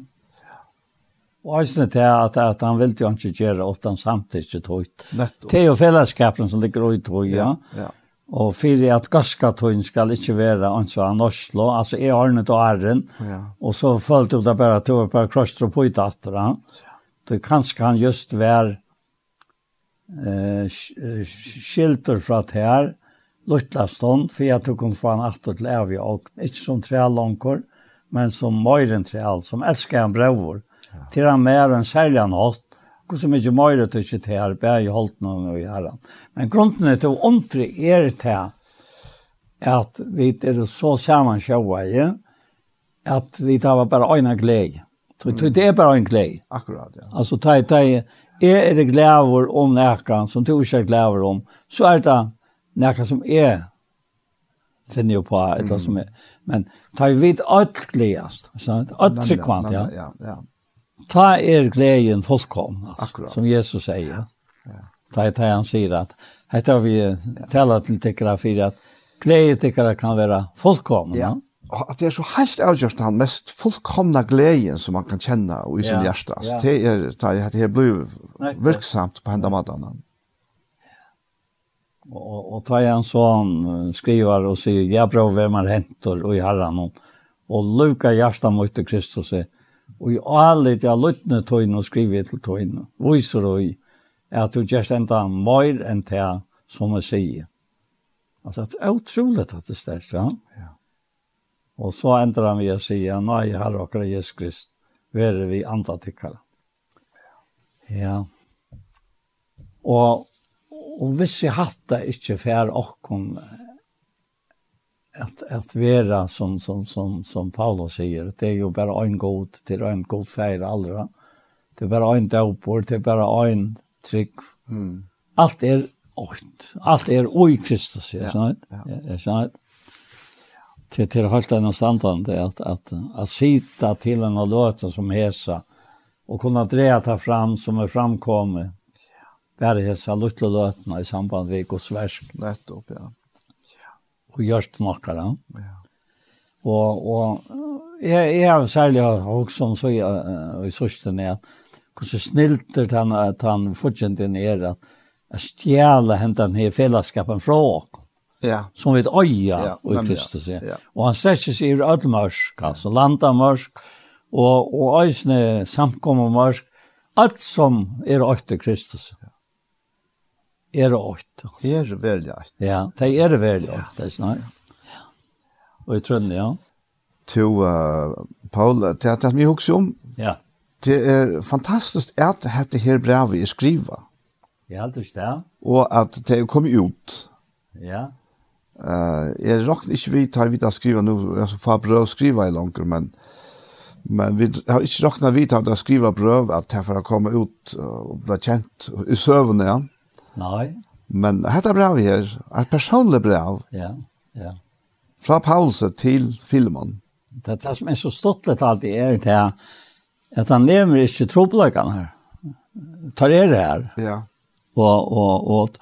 Och alltså det är att att han vill ju inte göra åt han samtidigt tut. Det är ju fellesskapen som ligger ut tror ja. Ja. Og för at gaska tun ska inte vara en så han Oslo, alltså är han inte arren. Ja. og så följde det bare bara tog bare krossstro på i datorn. Det kanskje han just være eh, skilter fra det her, luttla stund for jeg tok hun fra en atter til evig og ikke som tre langer, men som møyren tre all, som elsker en brevor, ja. til han mer enn særlig han hatt, hvor så mye møyre til ikke til her, bare i holdt noen og i herren. Men grunnen til å ondre er til at vi er så sammen sjøve i, at vi tar bare øyne glede. Så det er bare en glede. Akkurat, ja. Altså, ta, ta, er det glæver om nækkan som du ikke er glæver om, så er det nækkan som er finner jo på et eller som er. Men ta vi vidt alt gledest, sant? alt sekvant, ja. ja, ja. Ta er gleden fullkom, altså, Akkurat. som Jesus sier. Ja. Ta er det han sier at, hette har vi ja. talat til tikkere for at glæget tikkere kan være fullkom, Ja. Og at det er så helt avgjørst han mest fullkomna gleden som man kan kjenne og i sin ja, hjerte. Ja. Det er det, er, det er blir virksamt på hendene maten. Og, og ta igjen så han skriver og sier, «Jeg prøver hvem er hentor og i herren og, og luka hjertet mot til Kristus, og i alle jeg løtne tøyne og skriver til tøyne, viser og i, at du gjør enda mer enn det som jeg sier. Altså, det er utrolig at det er sterkt, ja. Mm. Og så endrar han vi å si, nå er jeg herre og Jesus Krist, være vi antatikkere. Ja. Og, og hvis jeg hatt det ikke for åkken, at, at være som, som, som, som Paulus sier, det er jo bare en god, det er en god feir allra. det er bare en døper, det er bare en trygg. Mm. Alt er åkt, alt er oi Kristus, jeg skjønner. Ja. Jeg skjønner till till helt annan standard det att att att sitta till en låta som hesa och kunna dra ta fram som är framkommer. Bara hesa lilla låtarna i samband med Guds verk. Nettopp, ja. Och görst några. Ja. Och och jag är har särskilt också så i sörsten är att hur så snällt han att han fortsätter ner att stjäla hentan här fällskapen från oss ja. som vi øya ja, i Kristus. Ja, ja. Og han strekker seg i ødelmørsk, altså landamørsk, og, og øyne samkommermørsk, alt som er øyne Kristus. Ja. Er øyne. Altså. Er veldig øyne. Ja, det er veldig øyne, det er ikke noe. Ja. Og i trønne, ja. To, uh, Paul, det er det som jeg husker om. Ja. Det er fantastisk at dette her brevet er skrivet. Ja, det er det. Og at det er kommet ut. Ja. Uh, jeg råkner ikke vi tar vidt å skriva nå, altså for brøv skriva i langer, men, men vi har ikke råknet vidt har å skrive brøv at för får komme ut og bli kjent i søvnene, ja. Nei. Men dette brev her, et personlig brev, ja, ja. fra Paulus til filmen. Det, det som er så ståttelig alltid er det at han lever ikke trobløkene her. Tar er det her. Ja. Og, og, og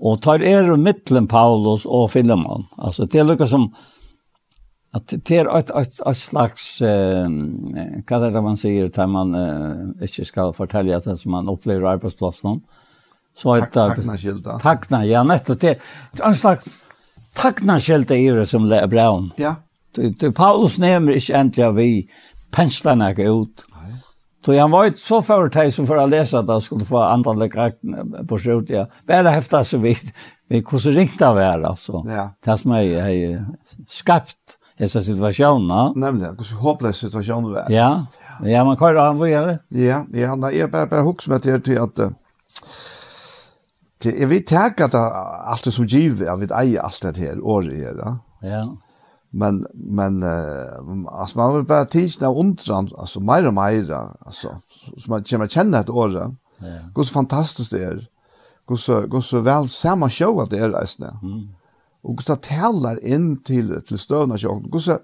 og tar er mittlen Paulus og Filemon. Altså, det er noe som, at det er et, et, et slags, eh, hva er det man sier, der man eh, ikke skal fortelle at det som man opplever arbeidsplassen, så er det... Takna skilda. Takna, ja, nettopp. Det er en slags takna skilda i det som det er braun. Ja. Du, du, Paulus nevner ikke endelig av vi pensler ikke ut, Så han var ikke så for deg som for å lese at han skulle få antalet karakter på skjort. Ja. Bara hefta så vidt. Vi hur ringte ringt av er alltså. Ja. Det som är skapt disse situasjonene. Nemlig, hur så hopplös situationen var. Ja. Ja, man kan han vad gör det? Ja, ja, han är bara bara hooks med det till att jeg vil tenke at alt det som giver, jeg vil eie alt det her året här. Ja. Men men uh, alltså man vill bara tisna undran alltså mer och mer alltså så man känner känna ett år. Ja. Hur så fantastiskt det är. Hur så går så väl samma show att det är resten. Mm. Och hur så talar in till till stövna show. går så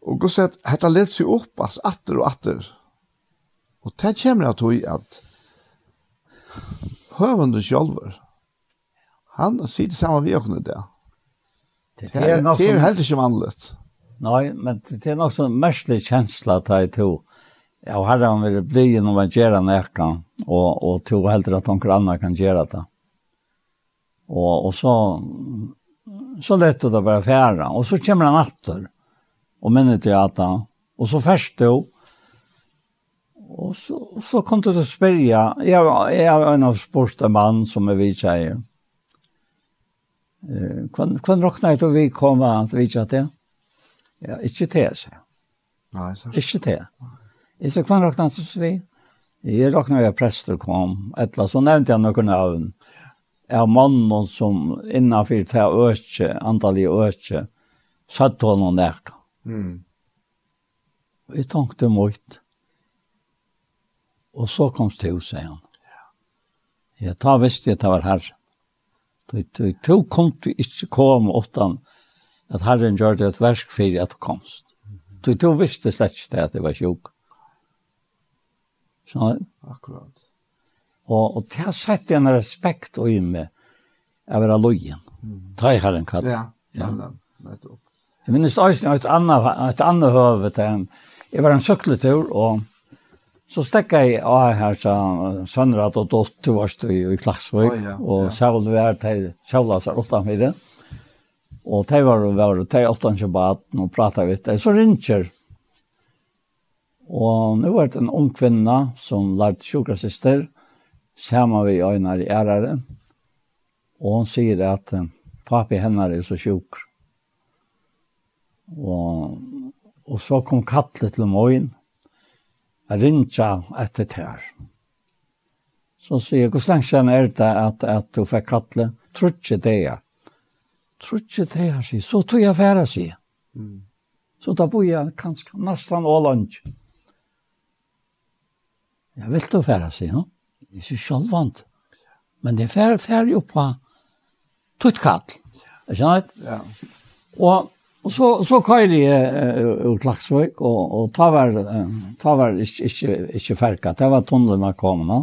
och går så att detta läggs sig upp alltså åter och åter. Och det kommer att höj att hövande själver Han sitter samma vi och det. Det är något som... Det är helt inte vanligt. Nej, men det är något som mestlig känsla att jag tog. Jag har han vill bli genom att göra näka och, och tog hellre att någon annan kan göra det. Och, och så, så lätt det bara färra. Och så kommer han efter och minnet till att han. Och så färst du. Och så, så kom det att spärja. Jag, jag är en av sportmann som är vidtjejer. Mm Kvann kvann rockna ut och vi komma att vi chat ja. Ja, inte det så. Nei, så. Inte det. Är så kvann rockna så vi. Jeg rocknar jeg prester kom. etla så nämnde jag några namn. av mannen som innanför til øke, antall i øke, satt honom där. Mm. Vi tenkte mot. Og så kom det til, hos han. Ja. Jag tar visst det var herre. Du kom du ikke kom åttan at Herren gjør det et versk for at du komst. Du, du visste slett ikke det at det var sjuk. Så, Akkurat. Og, og det har sett en respekt og med av være lojen. Mm. Ta i Herren katt. Ja, ja. nettopp. Jeg minnes også et annet, et annet høve til en, jeg var en sykletur, og Så stekka jeg av her så sønnerat og Dott varst i, i Klagsvøk, oh, ja, og ja. Sjævl var til Sjævla seg utenfor. Og de var var til åttan kjøbaten og prata vidt. Så ringer. Og nå var det en ung kvinna som lærte sjukrasister, sammen vi øyner i ærere. Og hun sier at papi henne er så sjuk. Og, og så kom kattlet til morgen, rinja etter tær. Så sier jeg, hvordan kjenner er det at, at du fikk kattle? ikke det ja. Tror ikke det jeg, sier. Så tog jeg færre, sier. Mm. Så da bor jeg kanskje nesten all lunch. Jeg vil du færre, sier han. Jeg sier sjølvvand. Men det er færre, færre jo på tutt kall. Er kjenner? Ja. Og Og så, så køyre jeg uh, ut Klaksvøk, og, og ta var, uh, ta var ikke, ikke, ikke ferka, det var tunnelen av komene.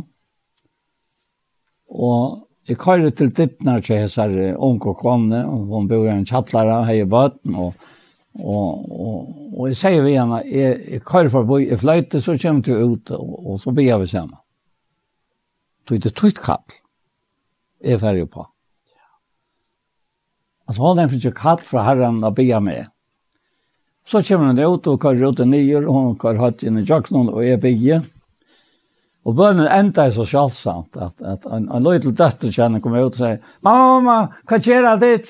Og jeg køyre til Dittner til hessar unge komne, og hun bor i en kjattlare, hei i bøten, og, og, og, og jeg sier vi henne, jeg, jeg køyre forbi, jeg fløyte, så kommer du ut, og, og så blir vi sammen. Så det er tøyt kall, jeg ferdig på. Altså han fikk ikke kall fra herren å bygge med. Så kommer hun ut og kører ut og nye, og hun kører hatt inn i jøkkenen og er bygge. Og bønnen enda er så sjalsamt at, at en, en løy til døtter kjenner kommer ut og sier «Mamma, hva skjer det ditt?»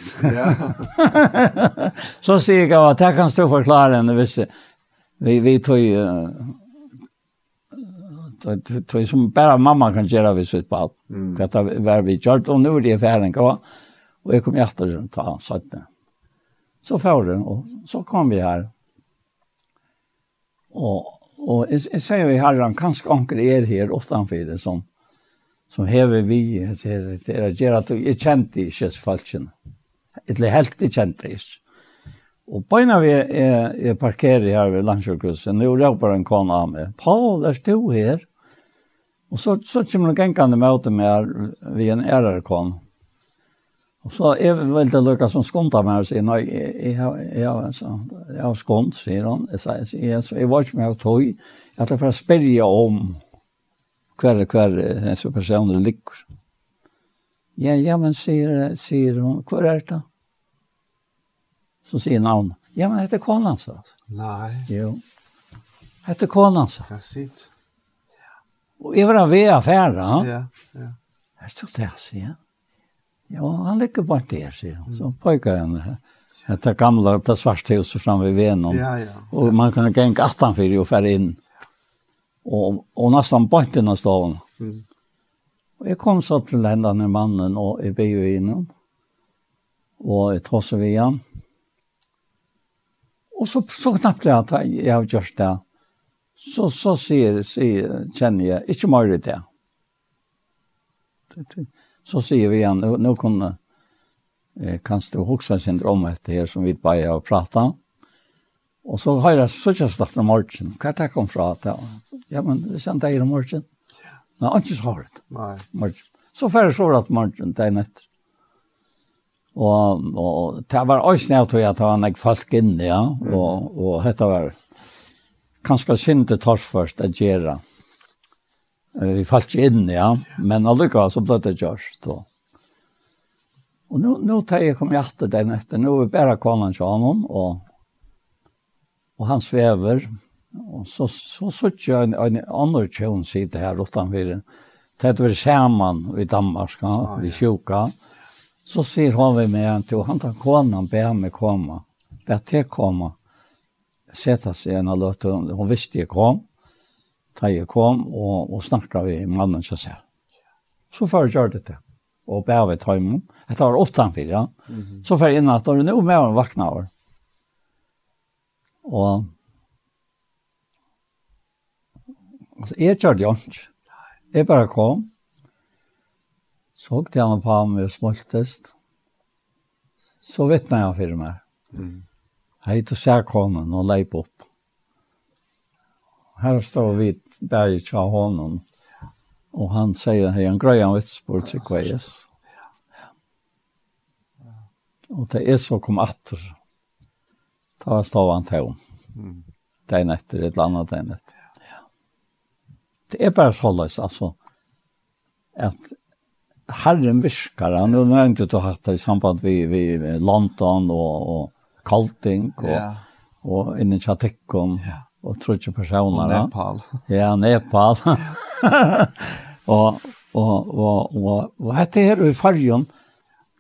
Så sier jeg at jeg kan stå forklare henne hvis vi, vi tog uh, tog som bare mamma kan gjøre hvis vi på alt. Mm. Hva det var vi gjort, og nå er det ferdig. hva? Og jeg kom etter og ta søtte. Så får det, og så kom vi her. Og, og jeg, jeg sier jo i herren, kanskje anker er her utenfor det som, som hever vi, sier, det er at jeg kjente ikke falskene. Eller helt jeg kjente ikke. Og på en av vi er, er parkerer her ved landsjøkhuset, nå råper en kone av meg, Paul, er du her? Og så, så kommer det gengene med åter med her, vi en ærerekon. Og så er vi väl det Lucas som skontar med sig när jag jag jeg har skont sier han jag säger jeg, jeg var ikke med å tog att det för spørre om kvar hver en så personer ligger. Ja, ja men sier, sier hun, kvar er det? Så sier namn. Ja men heter Konan så. Nei. Jo. Heter Konan så. Ja sitt. Ja. jeg var en vea affär Ja, ja. Jeg stod det alltså, ja. Ja, han ligger bare der, sier han. Så pojkar han det gamla, det svarte huset fram vid Venom. Ja, ja. Og man kan gänga 18 för och inn. Og, og nesten nästan bort innan staven. Mm. Og jeg kom så til den där mannen og jeg blev jo innom. Og jeg tar vid via. Og så, så knappt jeg at jeg har gjort det. Så, så sier, sier, kjenner jeg, ikke mer det. Det, det så sier vi igjen, nå nu kommer eh, kanskje du huxa syndrom etter her som vi bare har pratet. Og så har jeg søkjastdatter om morgen. Hva er det kom fra? Ja, men det kjente jeg om morgen. Men han ikke har det. Nei. Morgen. Så får jeg så rett morgen, det er nett. Og, og det var også nødt til at det var en folk inne, ja. Og, og dette var kanskje sinte tors først å gjøre. Mm Vi falt ikke inn, ja. Men allikevel så ble det gjørst. Og, og nå, nå tar jeg kom hjertet den etter. Nå er vi bare kommet til ham, og, og han svever. Og så så så jeg en, en annen kjøn sitte her utenfor. Det var sammen i Danmark, ah, ja. i sjuka. Så sier hon vi med en til, han tar konen, ber meg komme. Ber til komme. Sette seg en og løte, hun visste jeg kom da jeg kom og, og snakket vi mannen som ser. Så før jeg gjør dette, og bære ved tøymen. Dette var åttan fire, ja. Mm -hmm. Så før jeg inn at det er noe med å vakne over. Og altså, jeg gjør det jo ikke. Jeg bare kom, så til han på ham og smoltest, så vittnet jeg for meg. Mm. Jeg tog seg konen og leip opp här står vi där i Chahonon. Och han säger hej en grej om Westport till Kvajes. Och det är så kom attor. Ta stavan till. Mm. Det är nätter ett annat det nätt. Ja. Det är bara så läs alltså att Herren viskar, han har er inte tagit det i samband med, vid London och, och Kalting och, ja. och inne i Chatekon. Ja og trutje personer. Og Nepal. Ja, Nepal. og, og, og, og, og dette her i fargen,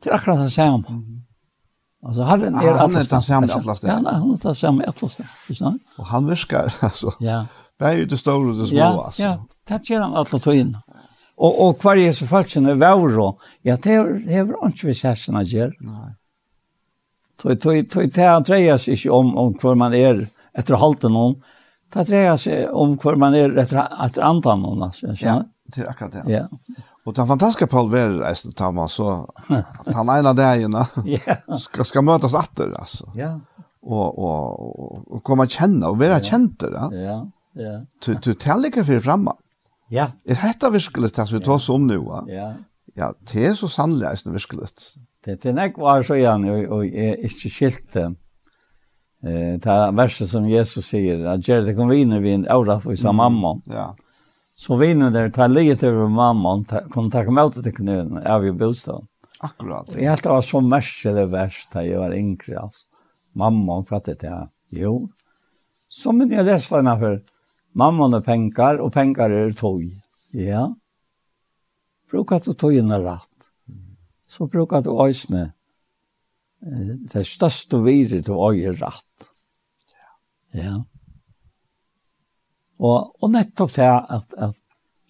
det er akkurat det samme. Mm -hmm. Alltså han er ah, den samme i alle steder. Ja, han er den samme samma atlas där. Och han viskar alltså. Ja. Bär ju det stora och det små ja, alltså. Ja, det gjør han alla tiden. Og, og hver er så falskt när vår Ja, det er jo er ikke vi sessioner gör. Nej. Tog tog tog det Andreas inte om om hvor man er, etter halta noen. Det dreier seg om hvor man er etter, etter antan noen, altså. Ja, det är akkurat det. Ja. Och den fantastiska Paul Ver, är tar man så att han ene dagen ja. ska ska mötas åter alltså. Ja. Och och och komma känna och vara være då. ja. Ja, ja. Du, du teller för for. Ja. Är detta virkelig det som vi tar oss om nå? Ja. Ja, det är så sannolikt det virkelig. Det, det er ikke var så gjerne, og, og jeg er ikke skilt det. Eh, ta verset som Jesus säger, att gör det kom viner vi en aura för sa mamma. Ja. Så viner där tar livet över mamma kom ta kom ut till knön av ju bostad. Akkurat. Jag helt var så mest det värsta jag var yngre alltså. Mamma fattade det. Jo. Som men jag läste den för mamma och pengar och pengar är tog. Ja. Brukar du tog en rätt. Så du och ösne det største viret du har er rett. Ja. Og, og nettopp til at, at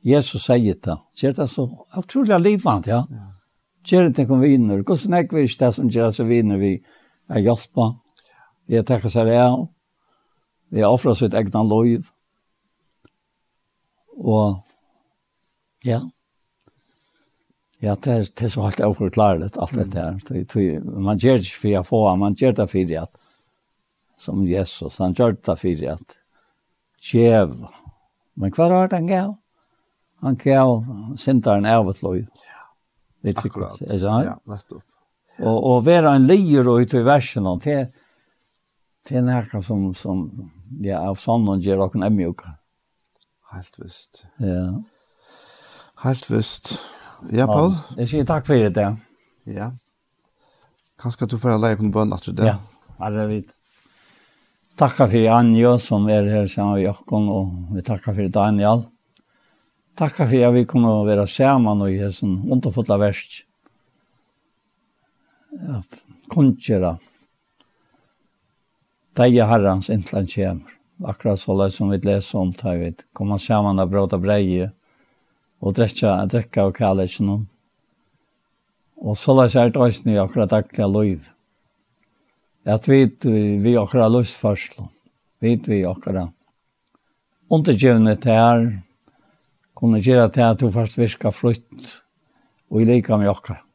Jesus sier det, så er det så utrolig livant, ja. ja. Gjør det kom viner, hvordan er det ikke det som gjør det viner vi er hjelpa, vi er takket seg av, vi har offret sitt egna lov. og ja, Ja, det er, det er så helt overklarligt, alt dette her. Mm. man gjør det ikke for å få, man gjør det for at, som Jesus, han gjør det for at, djev. Men hva var det han gav? Han gav sinteren av et avtløy. Ja, det akkurat. Det, ja, nettopp. Og, og være en lier og ut i versen, det, det er noe som, som ja, av sånn sånnen gjør dere en mjøkker. Helt visst. Ja. Helt visst. Helt visst. Ja, Paul. Jeg sier takk for det. Ja. Kanskje du får leie på noen bønn etter det. Ja, er det vidt. Takk for Anjo som er her sammen med Jokken, og vi takker for Daniel. Takk for at vi kunne være sammen og gjøre sånn underfotla verst. At kongjera deg herrens inntil han kommer. Akkurat så som vi leser om tar vi kommer sammen og bråta breie og drekka, drekka og kjæle ikke noen. Og så la seg et øyne i akkurat daglige liv. At vi, vi akkurat løsførsel, vi vi akkurat undergjøvne til her, kunne gjøre til at du først virka frutt, og i lika med akkurat.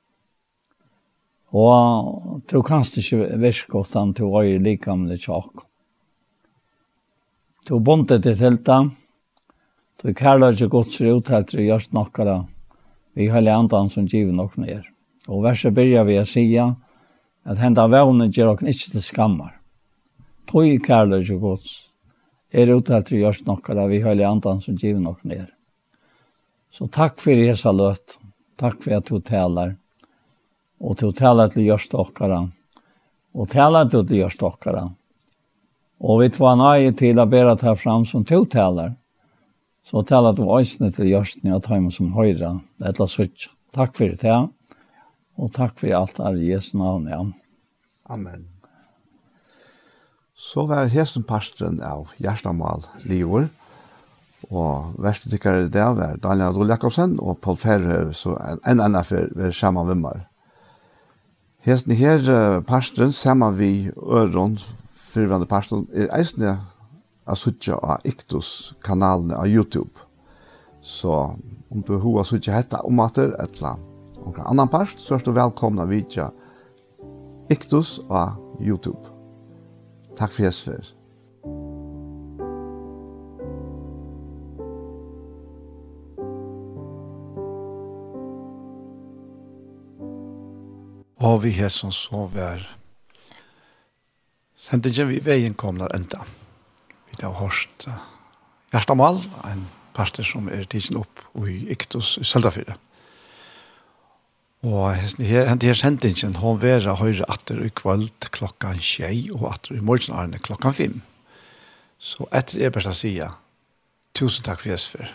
Og du kanst ikke virke utan du var i lika likamlig tjokk. Du bondet til teltet, Så kærlighet er godt ser ut etter gjørst nokkara vi hele andan som giver nok ned. Og verset byrja vi å sige at henda vevnen gjør okken ikke til skammar. Tøy kærlighet er godt er ut etter gjørst nokkara vi hele andan som giver nok ned. Så takk fyrir hesa løt. Takk fyrir at du talar. Og du talar til gjørst okkara. Og talar du til gjørst okkara. Og vi tva nøye til å bæra ta fram som du talar. Så tala du eisne til Jørsten at heima som høyre, det er et eller Takk for det, og takk for alt er i Jesu navn, ja. Amen. Så var hesten pastoren av Gjerstamal Livor, og verste tykkere det var Daniel Adol Jakobsen og Paul Ferrer, så en annen for vi sammen med meg. Hesten her pastoren sammen vi øren, fyrvande pastoren, er eisende av suttje av Iktus-kanalene av YouTube. Så om du har suttje hetta om at det etla omkring annan part, så er du velkomna vidtja Iktus av YouTube. Takk for jesfer. Og vi hesson så vær. Sendingen vi veien kommer enda. Vi har hørt uh, Hjertamal, en pastor som er tidsen opp i Iktus i Søldafyre. Og henne her sendingen, hun vera høyre atter i kvöld klokka tjei og atter i morgenarne klokka fem. Så etter er best å si, tusen takk for Jesper.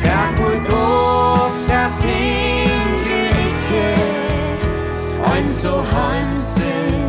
Takk for dog, takk ting, ikke, ein så hansen,